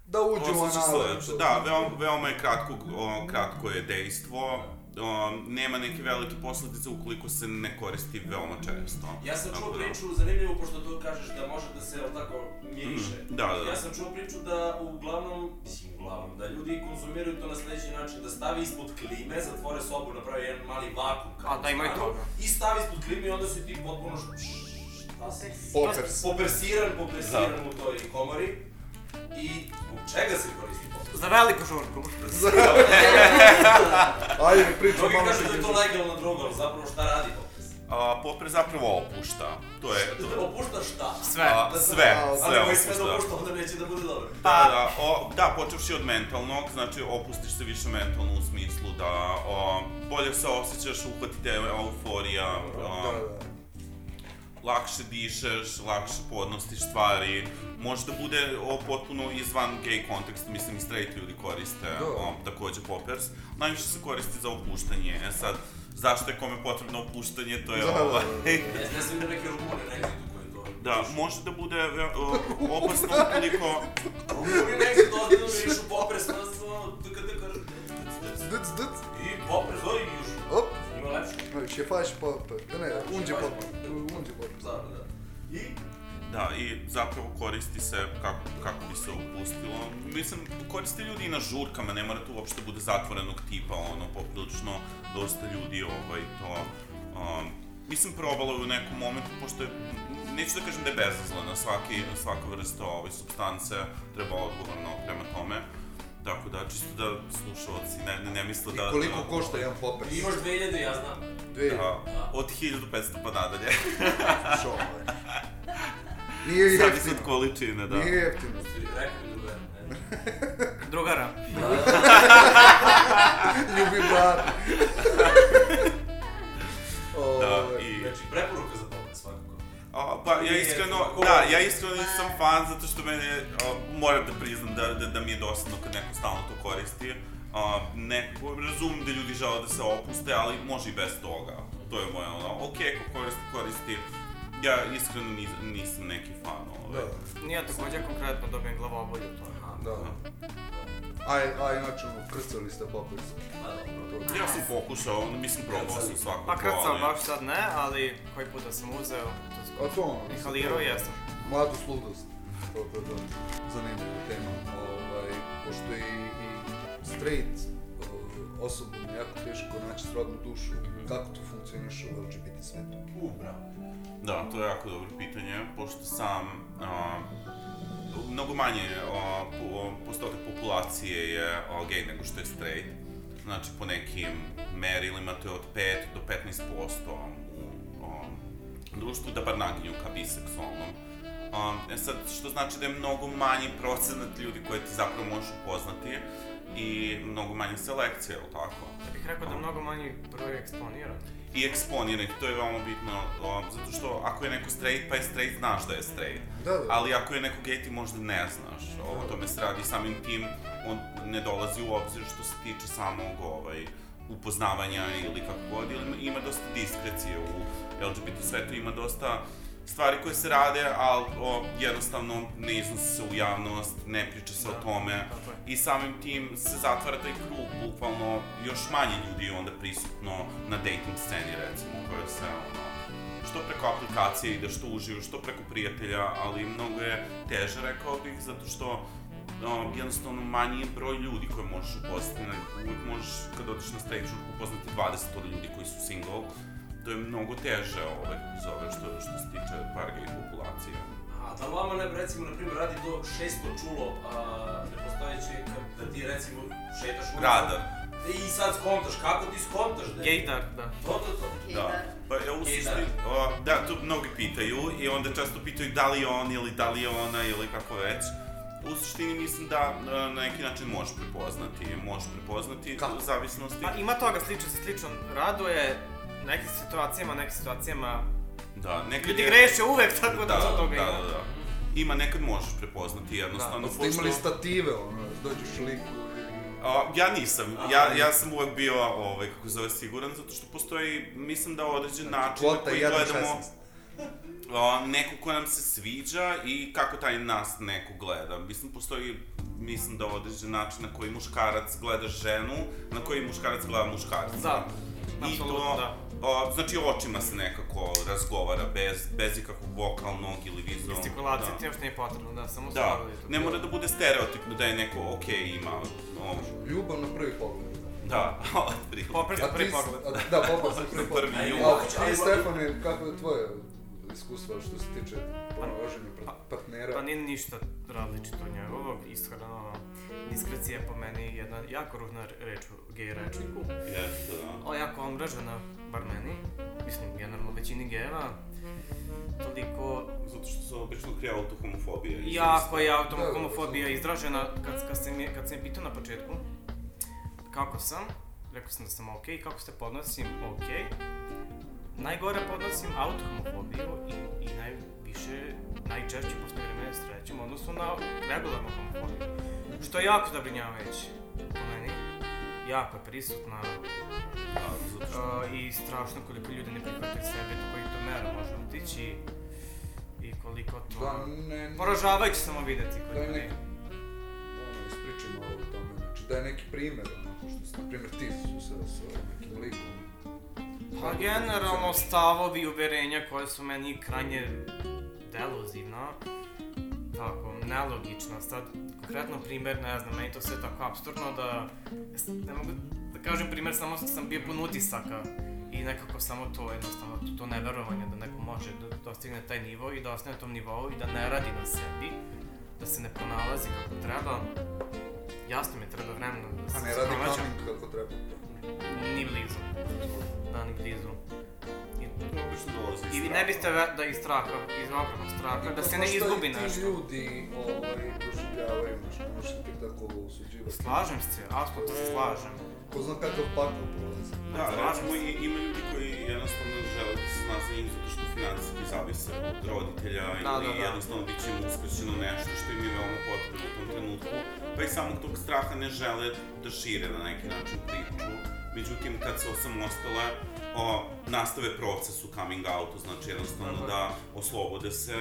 Da uđu u Osjeća se anale. Da, veoma, veoma je kratko, o, kratko je dejstvo. O, nema neke velike posledice ukoliko se ne koristi veoma često. Ja sam čuo da- priču, zanimljivo, pošto to kažeš da može da se, tako, miriše. Mhm, da, da, da. Ja sam čuo priču da uglavnom, mislim uglavnom, da ljudi konzumiraju to na sledeći način, da stavi ispod klime, zatvore sobu, napravi jedan mali vakum. kao A, da, ima i toga. I stavi ispod klime i onda si ti potpuno šta si? Poppers. Popersiran, popersiran u toj komori. I zbog čega se koristi? Za veliku žurku. Ajde, pričam Mnogi malo kažu da je to legalna droga, ali zapravo šta radi poppers? A, popre zapravo opušta. To je... Da opušta šta? Sve. A, sve, sve Ali koji sve opušta. da opušta, onda neće da bude dobro. Da, da, o, da, počevši od mentalnog, znači opustiš se više mentalno u smislu da o, bolje se osjećaš, uhvatite euforija, o, Da, da. Lakše dišeš, lakše podnostiš stvari, može da bude o, potpuno izvan gay konteksta, mislim i straight ljudi koriste Da. o, takođe poppers. Najviše se koristi za opuštanje, e sad, zašto je kome potrebno opuštanje, to je Da, da, da, ovaj... da. Ja ne znam da neke rumune negdje. Da, može da bude o, opasno ukoliko... Rumuni negdje ozbiljno mirišu popres, na ono, tka tka Dc, dc. I popres, oj, još. Op. Ima lepše. No, će faš popper. Da ne, unđe popper. Unđe popper. Dobro, da. I? Da, i zapravo koristi se kako, kako bi se opustilo. Mislim, koriste ljudi i na žurkama, ne mora to uopšte bude zatvorenog tipa, ono, poprilično dosta ljudi ovaj, to... Um, mislim, probalo je u nekom momentu, pošto je, neću da kažem da je bezazlena, svaki, svaka vrsta ovaj, substance treba odgovorno prema tome. Tako da, čisto da slušalci ne, ne, ne misle I da... koliko da, košta jedan popper? Imaš 2000, ja znam. Dve. Da, od 1500 pa nadalje. Šo, ovaj. Nije jeftino. od količine, da. Nije jeftino. Rekao mi drugar. Drugara. Ljubi brata. Da, i... Znači, preporuka za A, pa ja iskreno, da, ja iskreno nisam fan zato što mene, a, moram da priznam da, da, da mi je dosadno kad neko stalno to koristi. A, neko, razumem da ljudi žele da se opuste, ali može i bez toga. To je moje ono, ok, ko koristi, koristi. Ja iskreno nis, nisam neki fan ove. Da, Nije također konkretno dobijem glavobolju, to je. da. A, a inače, krcali ste popper. Ja sam pokušao, mislim probao sam svakako. Pa krcao baš sad ne, ali koji puta sam uzeo, to A to ono, inhalirao jesam. Mladost, ludost. To, to, to. Zanimljiva tema. Ovaj, pošto i, i straight uh, osobu mi je jako teško naći srodnu dušu. Kako to funkcioniše u LGBT svetu? U, bravo. Da, to je jako dobro pitanje, pošto sam a, mnogo manje a, po, postotak populacije je a, gej nego što je straight. Znači, po nekim merilima to je od 5 do 15% u a, društvu, da bar naginju ka biseksualnom. A, e sad, što znači da je mnogo manji procenat ljudi koje ti zapravo možeš upoznati i mnogo manje selekcije, ili tako? Ja bih rekao da je mnogo manji broj eksponiran. i eksponirani, to je veoma bitno, o, zato što ako je neko straight, pa je straight, znaš da je straight. Da, da. Ali ako je neko gay, ti možda ne znaš, o, o tome se radi, samim tim on ne dolazi u obzir što se tiče samog ovaj, upoznavanja ili kako god, ili ima dosta diskrecije u LGBT svetu, ima dosta stvari koje se rade, ali o, jednostavno ne iznose se u javnost, ne priča se o tome. i samim tim se zatvara taj krug, bukvalno još manje ljudi je onda prisutno na dating sceni recimo, koje se ono, što preko aplikacije ide, što uživo, što preko prijatelja, ali mnogo je teže, rekao bih, zato što no, jednostavno manji je broj ljudi koje možeš upoznati, ne, uvijek možeš, kad odeš na stage, upoznati 20 od ljudi koji su single, to je mnogo teže, ovaj, kako se zove, što, što se tiče par gay populacije. A da li vama ne, recimo, na primjer, radi to 600 čulo, a, nepostojeće, kad, da ti, recimo, šetaš u... Radar. I sad skontaš, kako ti skontaš da... Gaydar, da. To, to, to. Da. Pa ja u suštini, o, da, to mnogi pitaju i onda često pitaju da li je on ili da li je ona ili kako već u suštini mislim da e, na neki način možeš prepoznati, možeš prepoznati Kako? u zavisnosti. Pa ima toga slično se slično raduje, nekim situacijama, nekim situacijama Da, nekad Ljudi je... greše uvek, tako da, da za toga da, ima. Da, da, Ima, nekad možeš prepoznati jednostavno. Da, pa pošto... imali stative, ono, da dođeš liku ja nisam. Aha, ja, ja sam uvek bio, ovaj, kako zove, siguran, zato što postoji, mislim da određen znači, način na koji gledamo... 16 o, neko ko nam se sviđa i kako taj nas neko gleda. Mislim, postoji, mislim da određen način na koji muškarac gleda ženu, na koji muškarac gleda muškarca. Da, I to, da. O, znači, očima se nekako razgovara, bez, bez ikakvog vokalnog ili vizualnog. Gestikulacija da. ti još nije potrebno, da, samo da. stvarno je to. Ne mora da bude stereotipno da je neko, okej, okay, ima... O... Ljubav na prvi pogled. Da, otprilike. Popres da, na prvi pogled. Da, popres na prvi pogled. Prvi ljubav. A kako je tvoje iskustvo što se tiče pronalaženja par- partnera? Pa nije ništa različito od njegovog, iskreno, diskrecija je po meni jedna jako ružna reč u gej rečniku. Jeste, da. O, jako omražena, bar meni, mislim, generalno većini gejeva, toliko... Zato što se obično krije autohomofobija. Jako je Da, autohomofobija izražena, kad, kad, sam kad sam je pitao na početku kako sam, rekao sam da sam okej, kako se podnosim, okej. Najgore podnosim autohomofobiju i, i najviše, najčešće posle vremena srećem u odnosu na regularnu homofobiju. Što je jako zabrinjavajuće po meni. Jako je prisutna uh, i strašno koliko ljudi ne prihvataju sebe, do kojih to mera može otići i koliko to... Da, ne- Poražavajuće samo videti Da je koliko neki, ono, ispričaj malo o tome, znači da je neki primjer, ono, što se, na primjer, ti susreo sa nekim likom. Pa generalno stavovi i uverenja koje su meni krajnje deluzivna, tako, nelogična. Sad, konkretno primjer, ne znam, meni to sve tako absurdno da, ne mogu da kažem primjer, samo sam bio pun utisaka i nekako samo to, jednostavno, to, to neverovanje da neko može da dostigne taj nivo i da ostane na tom nivou i da ne radi na sebi, da se ne pronalazi kako treba. Jasno mi treba vremena da se A ne radi coming kako treba. Ni blizu. Da, ni blizu. I, Obično dolazi iz I ne biste ve- da iz straha, iz ogromnog straha, da se ne izgubi i ti nešto. ljudi ovaj, doživljavaju, se ti tako osuđivati. Slažem se, apsolutno se slažem. Ko zna kakav pakao prolazi. Da, recimo i, ima ljudi koji jednostavno žele da se zna za njih zato što finansijski zavise od roditelja Da, ili da, da. jednostavno bit će im uskraćeno nešto što im je veoma potrebno u tom trenutku, pa i samog tog straha ne žele da šire na neki način priču. Međutim, kad se osamostale, o, nastave proces u coming outu, znači jednostavno Aha. da oslobode se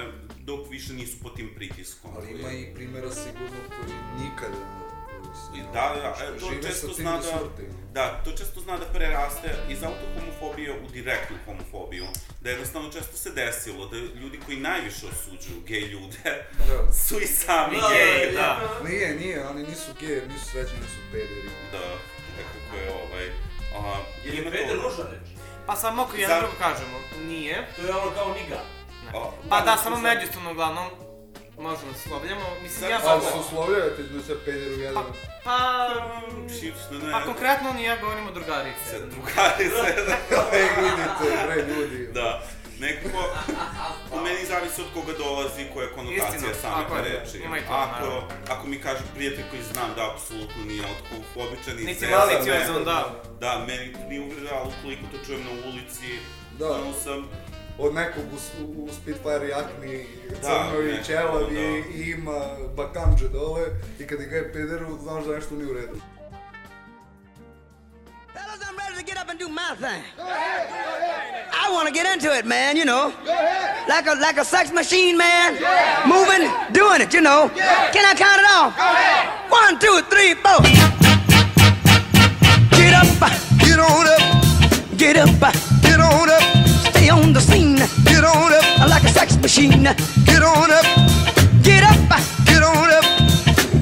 dok više nisu pod tim pritiskom. Ali ima i primjera sigurno koji nikada Da, da, e, to Žive često sa tim zna da... smrti. Da, to često zna da preraste iz autohomofobije u direktnu homofobiju. Da jednostavno često se desilo da ljudi koji najviše osuđuju gej ljude Da. su i sami Da, da, da. Nije, nije, oni nisu geji, nisu srećni, nisu pederi. Da, nekako je ovaj... A, Je li peder to- ružna reč? Pa sad mogu Za- jedno drugo kažemo. Nije. To je ono kao niga. A, Pa da, samo međusobno uglavnom možemo da se slovljamo. Mislim, ja Ali sam... se uslovljavate da se pederu jedan. Pa... Ne. Pa konkretno on i ja govorimo drugarice. Drugarice, da. Ej, vidite, bre, ljudi. Da. Nekako, po meni zavisi od koga dolazi, koja je konotacija Istina, same te reči. ima i to, ako, naravno. ako mi kaže prijatelj koji znam da apsolutno nije autofobičan i Niti maliciozan, me, da. Da, meni to nije uvreda, ali ukoliko to čujem na ulici, Da. ono sam, Od nekog u, u Spitfire jakni, Da, crnoj i nekako, ćelavi da. i ima bakanđe dole i kad ga je pederu, znaš da nešto nije u redu. Fellas, I'm ready to get up and do my thing. I want to get into it, man, you know. Go ahead. Like a like a sex machine, man. Moving, doing it, you know. Can I count it off? One, two, three, four. Get up, get on up. Get up, get on up. On the scene. Get on up. Like a sex machine. Get on up. Get up, get on up.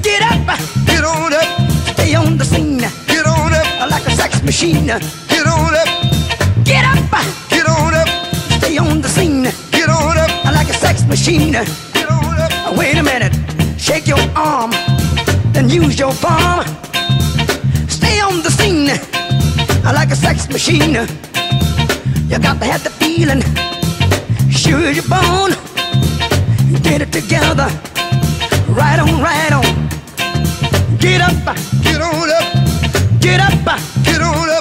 Get up, get on up. Stay on the scene. Get on up. Like a sex machine. Get on up. Get up, get on up. Stay on the scene. Get on up. Like a sex machine. Get on up. Wait a minute. Shake your arm. Then use your palm. Stay on the scene. I like a sex machine. You got to have the feeling. Sure you're born. Get it together. Right on, right on. Get up, get on up. Get up, get on up.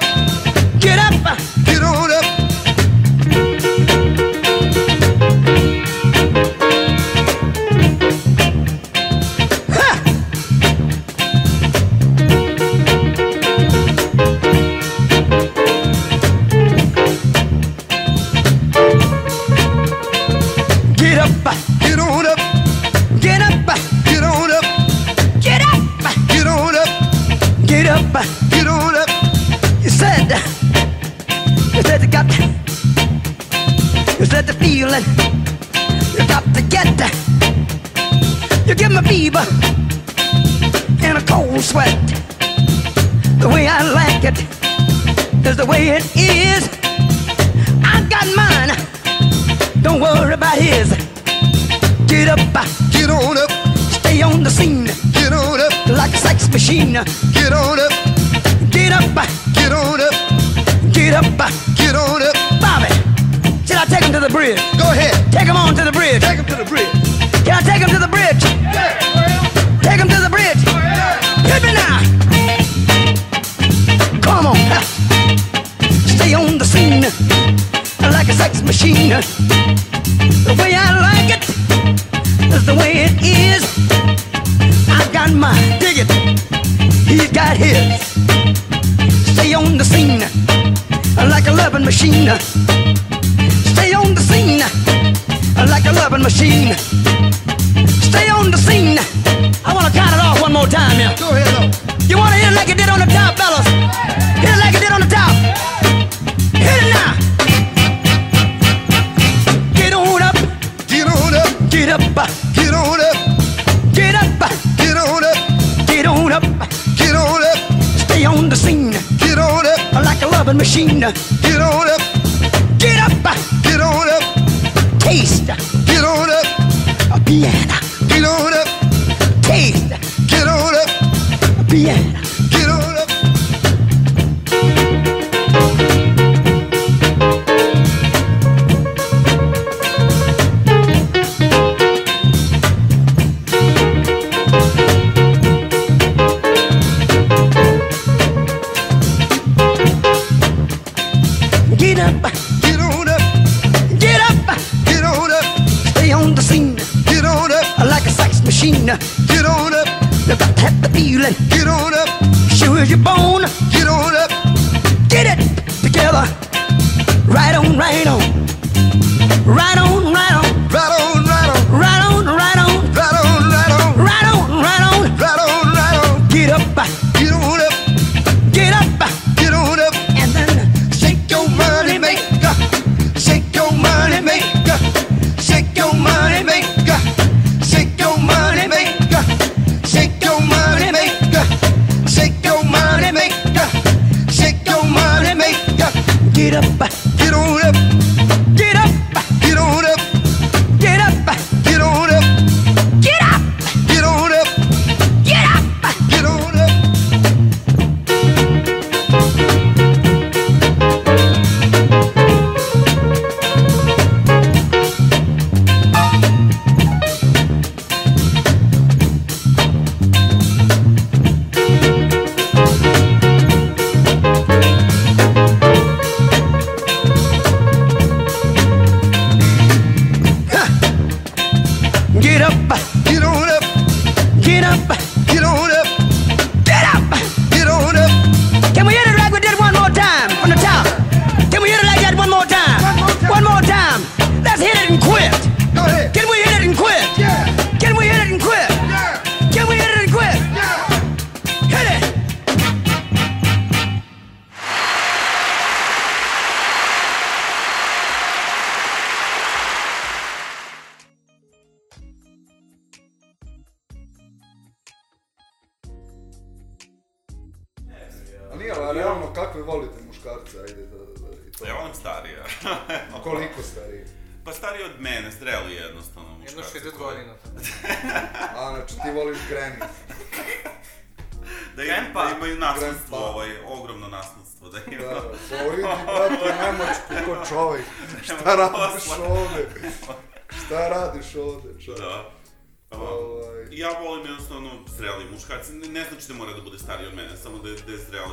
Fever in a cold sweat. The way I like it is the way it is. I got mine. Don't worry about his. Get up, get on up. Stay on the scene. Get on up. Like a sex machine. Get on up. Get up, get on up. Get up, get on up. Bobby, should I take him to the bridge? Go ahead. Take him on to the bridge. Take him to the bridge. Can I take him to the bridge? On like a sex machine. The way I like it is the way it is. I've got mine, dig it. He's got his. Stay on the scene like a loving machine. Stay on the scene like a loving machine. Stay on the scene. I want to count it off one more time here. Go ahead. You want to hit it like it did on the top, fellas? Hit it like it did on the top. Up. Get on up. Get up. Get on up. Get on up. Get on up. Stay on the scene. Get on up. Like a loving machine. Get on up. Get up. Get on up. Taste. Get on up. A piano. Get on up. Taste. Get on up. A piano. is your bone.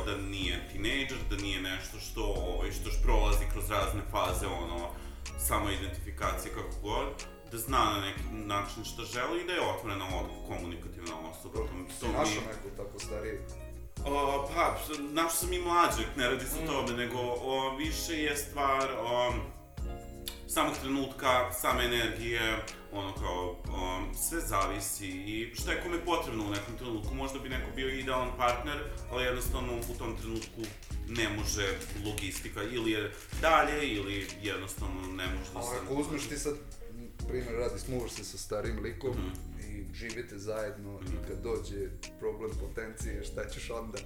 Da nije tinejdžer, da nije nešto što, ovaj, što prolazi kroz razne faze, ono, samo identifikacije kako god, da zna na neki način šta želi i da je otvorena, od- komunikativna osoba. To, to mi- našao neko tako stariji? O, pa, našao sam i mlađeg, ne radi se o tome, nego o, više je stvar o, samog trenutka, same energije, ono kao, o, sve zavisi i šta je kome potrebno u nekom trenutku. Možda bi neko bio idealan partner, ali jednostavno u tom trenutku ne može logistika, ili je dalje, ili jednostavno ne može da Ali se... ako uzmeš ti sad, primjer radi, smuvaš se sa starim likom Mhm. i živite zajedno i kad dođe problem potencije, šta ćeš onda?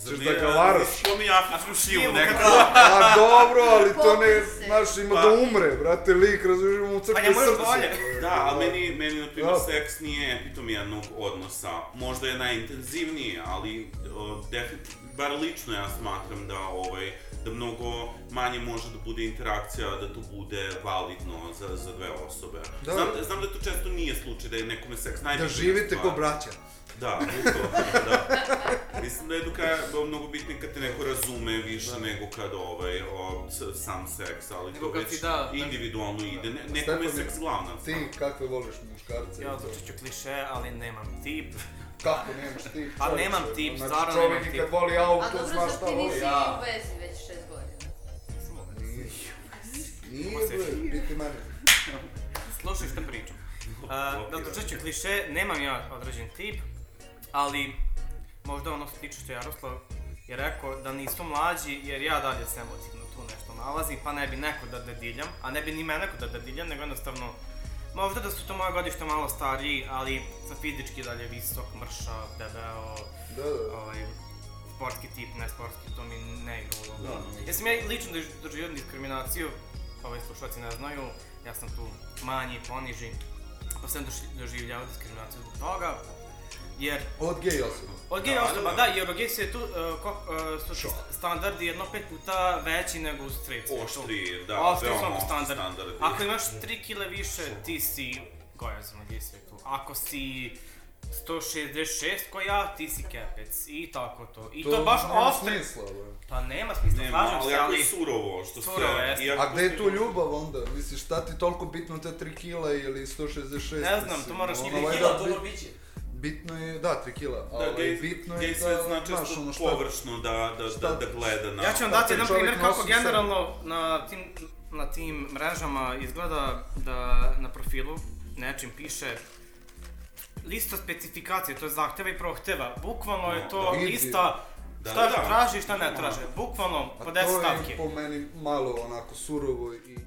Ćeš nije- da ga varaš? Spomi afričku šivu nekako. A dobro, ali to ne, znaš, ima Pa- da umre, brate, lik, razumiješ, mu crkve Pa njemu još srce. bolje. Da, ali meni, meni na primjer, Da. seks nije epitom jednog odnosa. Možda je najintenzivniji, ali o, definitivno, bar lično ja smatram da, ovaj, da mnogo manje može da bude interakcija, da to bude validno za, za dve osobe. Da. Znam, znam da to često nije slučaj, da je nekome seks Da najbitnija živite stvar. ko braća. Da, upravo, da. Mislim da je edukacija mnogo bitnija kad te neko razume više nego kad ovaj, o, sam seks, ali Nego to već ti da- individualno ide. Ne, nekome je Stefane, seks glavna Ti kakve voliš muškarce? Ja odlučit ću kliše, ali nemam tip. Kako nemaš ti? Pa nemam tip, Znači, stvarno čovjek nemam tip. kad voli A auto, dobro, zna sad šta ti voli. nisi Ja. u vezi već šest godina. Nije, nije biti meni. Slušaj šta pričam. Uh, da odlučit ću kliše, nemam ja određen tip, ali možda ono se tiče što Jaroslav je rekao da nisu mlađi jer ja dalje se emotivno tu nešto nalazim pa ne bi neko da dediljam, a ne bi ni me neko da dediljam, nego jednostavno možda da su to moje godište malo stariji, ali sa fizički dalje visok, mršav, debeo, Da, da. ovaj, sportski tip, ne sportski, to mi ne igra ulogu. Da. Jesam ja lično dož- doživio diskriminaciju, ovaj slušalci ne znaju, ja sam tu manji, poniži, pa sam doživljavao diskriminaciju zbog toga, jer... Od gej osoba. Od gej Da, osoba, da. da, jer od gej se tu, uh, ko, uh, su st- standardi jedno pet puta veći nego u straight svijetu. Oštriji, da, Oštri veoma oštri standardi. standardi. Ako imaš 3 kile više, ti si gojazan na gej svijetu. Ako si 166 ko ja, ti si kepec. I tako to. I to, To baš nema oštri. smisla. Pa nema smisla, Nema, slažem ali se, ali... je surovo, što Surovo, ste- A gde je tu ljubav onda? Misliš, šta ti toliko bitno te 3 kila ili 166? Ne znam, to moraš ono, i tri valjda kila, bit- dobro biće. Bitno je, da, 3 kila, Da, ali gej, bitno je da, zna znaš, često ono šta... površno da, da, da, da gleda na... Ja ću vam dati jedan primjer kako generalno na tim, na tim mrežama izgleda da na profilu nečim piše lista specifikacije, to je zahteva i prohteva. Bukvalno je to Da, lista Da, šta da, da. traži i šta ne traže. Bukvalno A po to 10 je stavke. po meni malo onako surovo i...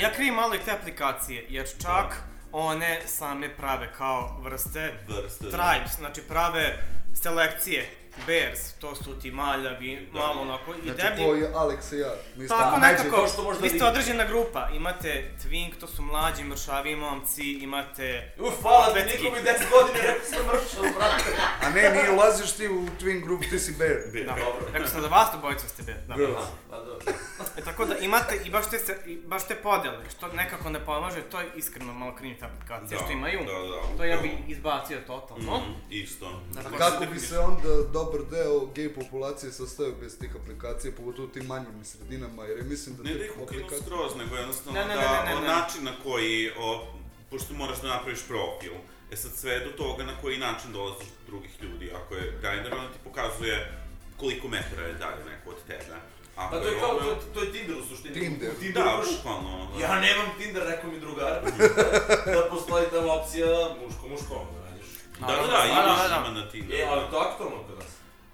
Ja krivim malo i te aplikacije, jer čak one same prave kao vrste, Vrste, da. tribes, znači prave selekcije. Bears, to su ti maljavi, malo onako i Znači, deblji. ko je Alex i ja. Mislim, Tako nekako, to što možda vi ste određena grupa, imate Twink, to su mlađi mršavi momci, imate... Uf, hvala ti, atletski. niko mi 10 godina rekao sam mršav, brate. A ne, nije ulaziš ti u Twin Group, ti si Bear. Da, rekao sam da vas to bojica ste be. Da. Girls. Pa dobro. E, tako da imate i baš te, se, i baš te podjele, što nekako ne pomaže, to je iskreno malo krinite aplikacije Da, što imaju. da, da, to ja bi upravo. izbacio totalno. Mhm, isto. Zato A kako bi se onda dobar deo gej populacije sastavio bez tih aplikacija, pogotovo u tim manjim sredinama, jer mislim da Ne da ih ukinu aplikacije... skroz, nego jednostavno Ne, ne, ne, da ne, ne, o ne. način na koji, o, pošto moraš da napraviš profil, E sad sve do toga na koji način dolaziš do drugih ljudi. Ako je Grindr, onda ti pokazuje koliko metara je dalje neko od tebe. Ako Pa to je kao, ovo- to, je- to je Tinder u suštini. Tinder. U Tinderu Da, bukvalno, da. Ja nemam Tinder, rekao mi drugar, da postoji tamo opcija muško-muško, da radiš. Da, da, da, imaš ima na Tinderu. E, ali to je aktualno kod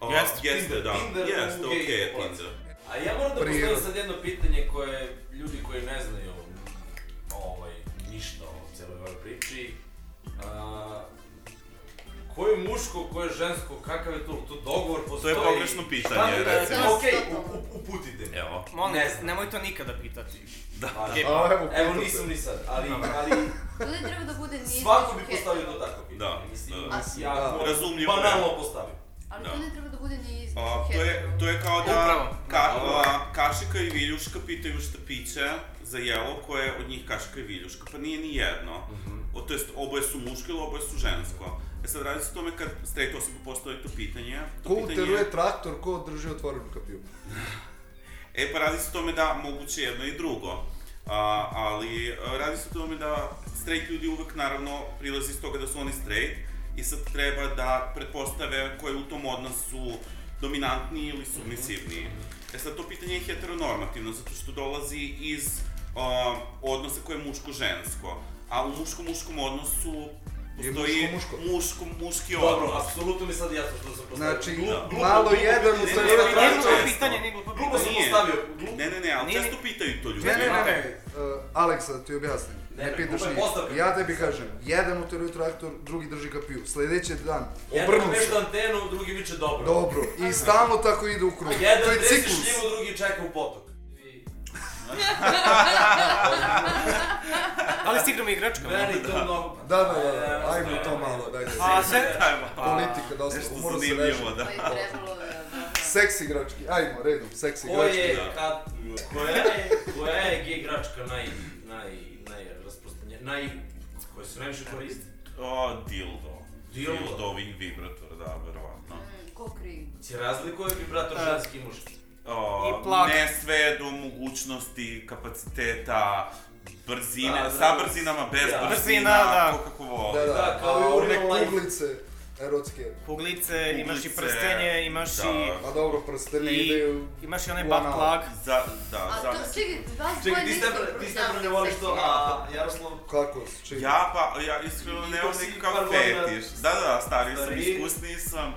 nas. O, jeste, da. Tinder Jeste, okej je populaciji. Tinder. A ja moram da postavim sad jedno pitanje koje ljudi koji ne znaju ovaj, ništa o cijeloj ovoj priči. A, ko je muško, ko je žensko, kakav je to, to dogovor To postoji? je pogrešno pitanje, Šta- recimo. Okej, u- u- uputite me. Evo. Molim, Ne znam. nemoj to nikada pitati. Da. Gej A, par. evo, evo nisam ni sad, ali, ali Ovdje treba da bude niz svako bi postavio to tako pitanje. Da, Mislim, da. jako Razumljivo je. banalno postavio. Ali Da. to ne treba da bude ni između A, to, je, to je kao da Upravo. ka, a, Kašika i Viljuška pitaju šta piće za jelo koje je od njih Kašika i Viljuška, pa nije ni jedno. o, to jest oboje su muško ili oboje su žensko. E sad radi se o tome kad straight osoba postavi to pitanje. To Ko pitanje uteruje traktor, ko drži otvorenu kapiju? E pa radi se o tome da moguće jedno i drugo. A, ali radi se o tome da straight ljudi uvek naravno prilazi iz toga da su oni straight i sad treba da pretpostave ko je u tom odnosu dominantniji ili submisivniji. E sad to pitanje je heteronormativno zato što dolazi iz a, odnosa koje je muško-žensko. A u muško-muškom odnosu postoji muško-muško. muško, muški Dobro, odnos. apsolutno mi sad jasno što sam postavio. Znači, Glup- glupo, malo glupo jedan Ne, ne, ne, traktor. glupo pitanje, nije glupo Glupo sam Nije. postavio. Glup- Ne, ne, ne, ali Nije često pitaju to ljudi. Ne, ne, ne, ne. Uh, Aleksa, da ti objasnim. Ne, Ne, pitaš postavka. Ja tebi kažem, jedan uteruje traktor, drugi drži kapiju. Sledeći dan, Jedan obrnu se. antenu, drugi viče dobro. Dobro. I stalno tako ide u krug. A jedan To je ciklus. šljivu, drugi čeka u potok. Ali si igramo igračka. Meni to mnogo... Da, da, da, da, ajmo to malo, dajde. A, sve- Politika, dosta, Nešto mora se reši. da. Pa da. Seks igrački, ajmo, redom, seks igrački. je, kad, koja je, koja je igračka naj, naj, naj, koja se najviše koristi? O, dildo. Dildo. Dildovi vibrator, da, verovatno. Ko krivi? Si razlikuje vibrator E. ženski i muški? O, I plak. Ne sve do mogućnosti, kapaciteta, brzine, Da, sa da. brzinama, bez Da. brzina, Brzina, da. ko kako voli. Da, da, Da, kao i a u erotske. Kuglice, imaš i prstenje, imaš da. i... Pa dobro, prstene I ideju... imaš i onaj butt plug. Za, da, A za... to, čekaj, vas Čekaj, dvoje ti Stefan, ti Stefan ne voliš to, a Jaroslav? Kako? Čekaj. Ja pa, ja iskreno nemam nikakav fetiš. Da, da, da, stariji sam, iskusniji sam.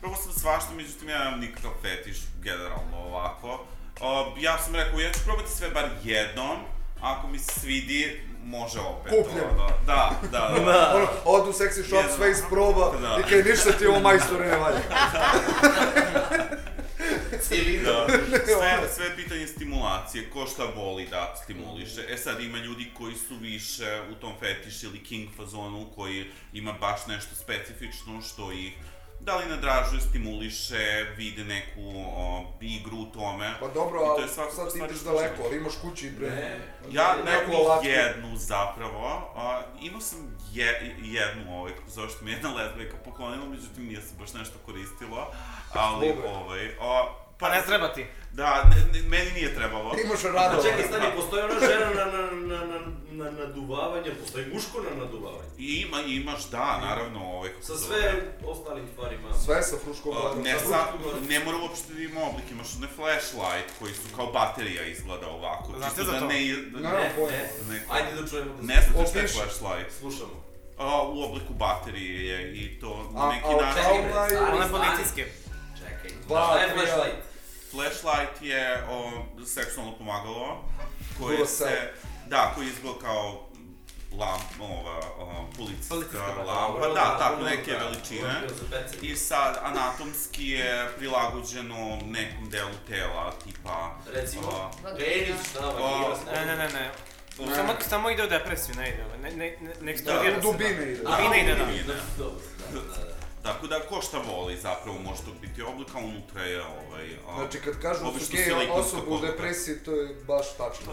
Probao sam svašta, međutim ja nemam nikakav fetiš, generalno ovako. O, ja sam rekao, ja ću probati sve bar jednom, ako mi se svidi, može opet. Kupljeno. ono, Da, da, da. Ono, odu u seksi shop, sve isproba Da. i kaj ništa ti ovo majstore ne valja. Da. Sve, sve je pitanje stimulacije, ko šta voli da stimuliše. E sad ima ljudi koji su više u tom fetiš ili king fazonu koji ima baš nešto specifično što ih da li nadražuje, stimuliše, vide neku o, igru u tome. Pa dobro, to ali je svako- sad ti ideš daleko, ali imaš kući bre. Ne. Ja neku nemam jednu zapravo, a, imao sam je, jednu ovaj, zašto mi je jedna lezbijka poklonila, međutim nije se baš nešto koristilo, ali ovaj, a, Pa ne treba ti. Da, ne, ne, meni nije trebalo. Imaš A radova. čekaj, stani, postoji ona žena na, na, na, na, na naduvavanje, postoji muško na naduvavanje. I ima, imaš, da, naravno, ovaj, kako Sa sve ostalim stvarima. Sve sa fruškom A, vladom. ne, sa sa, fruškom vladom. ne mora uopšte da ima oblik, imaš one flashlight koji su kao baterija izgleda ovako. Znate čisto za da to? Ne, Ne, da ne, Ne, ne, ne, ajde da čujemo. Da ne znate šta je flashlight. Slušamo. A, u obliku baterije je i to na A- neki a način... kao Čekaj, bre, onaj- stani, One stani. policijske. Dva, šta je tri, flashlight? Flashlight je o, seksualno pomagalo koje Duo se, da, koji izgleda kao lamp, ova, o, policijska lampa, da, tako neke da, veličine. I sad, anatomski je prilagođeno nekom delu tela, tipa... Recimo, penis, šta, Ne, ne, ne, ne. Ne. Samo, samo ide u depresiju, ne ide. Ne, ne, ne, ne eksplodira u se, dubine ide. Dubine ide, da. Dubine. Dobro, da, da, da. Tako da, ko šta voli, zapravo može to biti oblik, a unutra je ovaj... a, Znači kad kažu da su gej osobe u depresiji, to je baš tačno.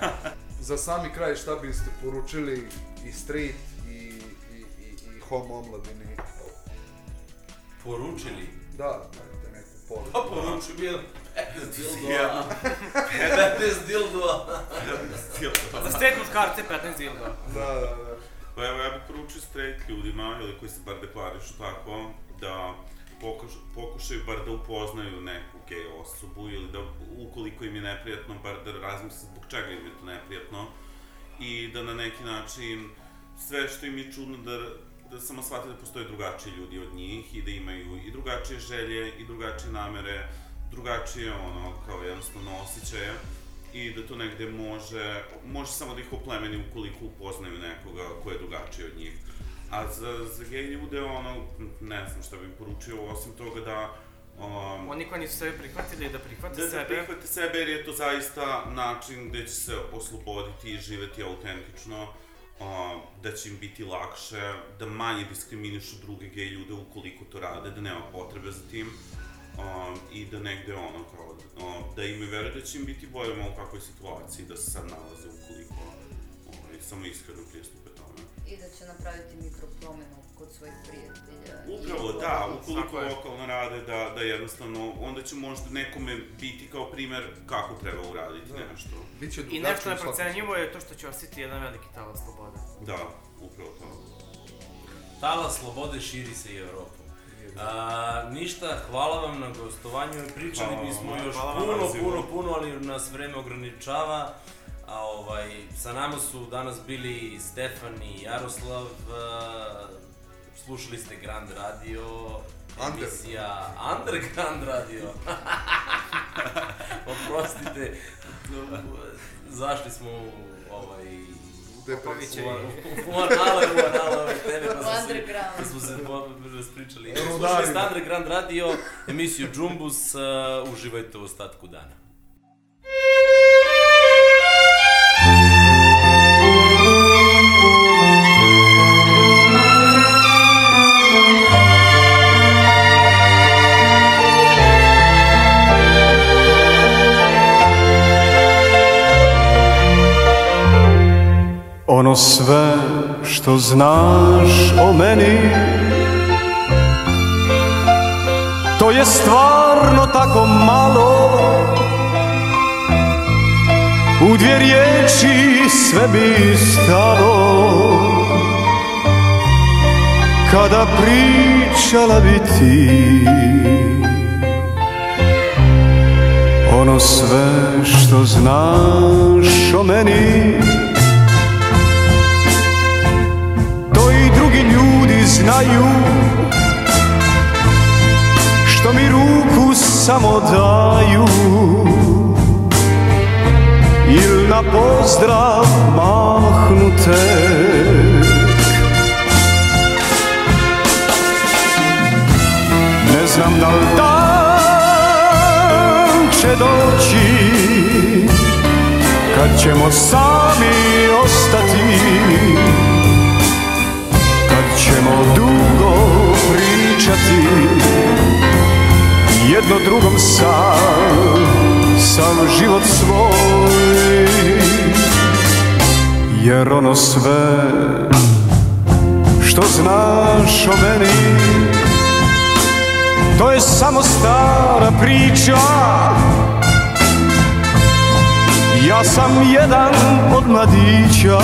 Za sami kraj šta biste poručili i street i, i, i, i homo omladini? Poručili. Da, dajte neku poruku. Pa poručio bi jedan 15 dildova. Jedan. 15 dildova. Za straight muškarce 15 dildo. Da, da, da. Pa evo, ja bih poručio straight ljudima, ili koji se bar deklarišu tako, da pokuš, pokušaju bar da upoznaju neku gej osobu ili da ukoliko im je neprijatno, bar da razmisle zbog čega im je to neprijatno i da na neki način sve što im je čudno da, da samo shvate da postoje drugačiji ljudi od njih i da imaju i drugačije želje i drugačije namere, drugačije ono kao jednostavno osjećaje i da to negde može, može samo da ih oplemeni ukoliko upoznaju nekoga ko je drugačiji od njih. A za, za gej ljude, ono, ne znam šta bih poručio, osim toga da Um, Oni koji nisu sebe prihvatili da prihvate da, da sebe. prihvate sebe jer je to zaista način gde će se osloboditi i živeti autentično, um, da će im biti lakše, da manje diskriminišu druge gej ljude ukoliko to rade, da nema potrebe za tim um, i da negde ono kao, um, da im veruje da će im biti bolje u malo kakvoj situaciji da se sad nalaze ukoliko ovaj, samo iskreno pristupe tome. I da će napraviti mikropromenu kod svojih prijatelja. Upravo, I da, ukoliko lokalno rade, da, da jednostavno, onda će možda nekome biti kao primer kako treba uraditi nešto. Biće I nešto neprocenjivo je to što će osjetiti jedan veliki talas slobode. Da, upravo to. Tala slobode širi se i Evropom. A, ništa, hvala vam na gostovanju. Pričali Hvala bismo još Hvala puno, pozivu. puno, puno, ali nas vreme ograničava. A ovaj, sa nama su danas bili Stefan i Jaroslav, a, slušali ste Grand Radio, Under. emisija Underground Radio. Oprostite, zašli smo u ovaj... U anale, u anale ove teme, pa smo se, Underground. pa smo se raspričali. Rudarima. Slušali ste Underground Radio, emisiju Džumbus, uh, uživajte u ostatku dana. Ono sve što znaš o meni To je stvarno tako malo. U dvije riječi sve bi stalo. Kada pričala bi ti Ono sve što znaš o meni drugi ljudi znaju Što mi ruku samo daju. Il na pozdrav mahnu tek Ne znam da li dan će doći Kad ćemo sami ostati ćemo dugo pričati Jedno drugom sam Sam život svoj. Jer ono sve Što znaš o meni To je samo stara priča. Ja sam jedan od mladića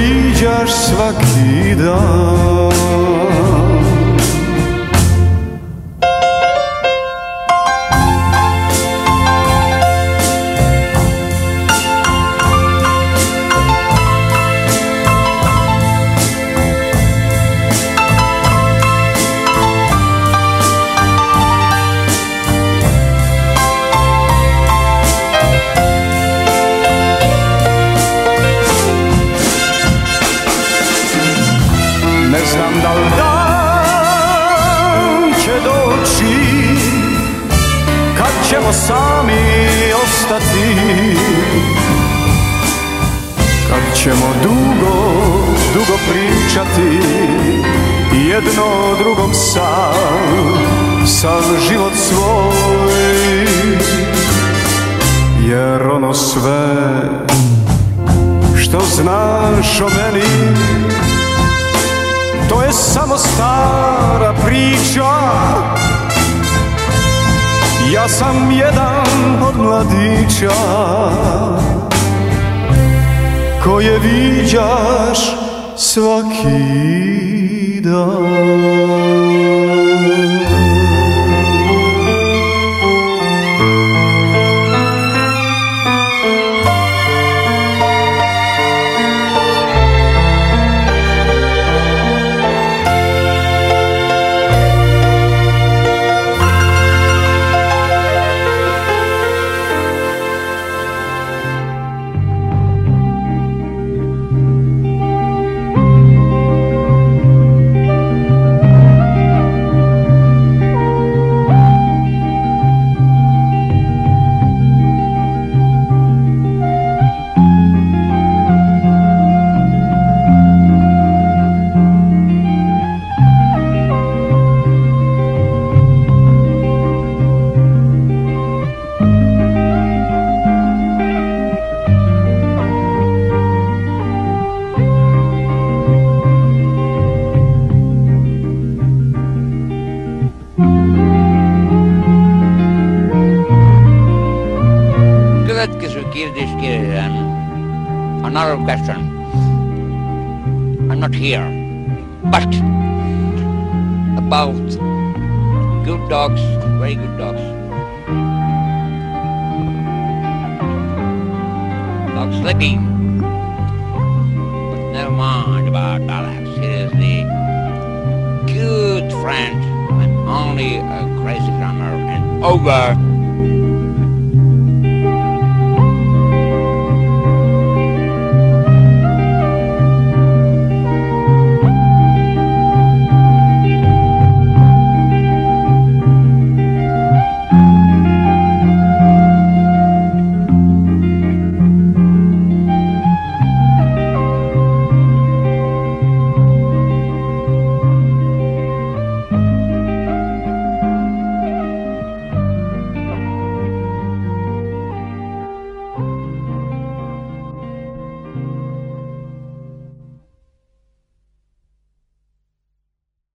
viđaš svaki dan sami ostati. Kad ćemo dugo, dugo pričati Jedno drugom sam, sam život svoj. Jer ono sve što znaš o meni to je samo stara priča Ja sam jedan od mladića koje viđaš svaki dan.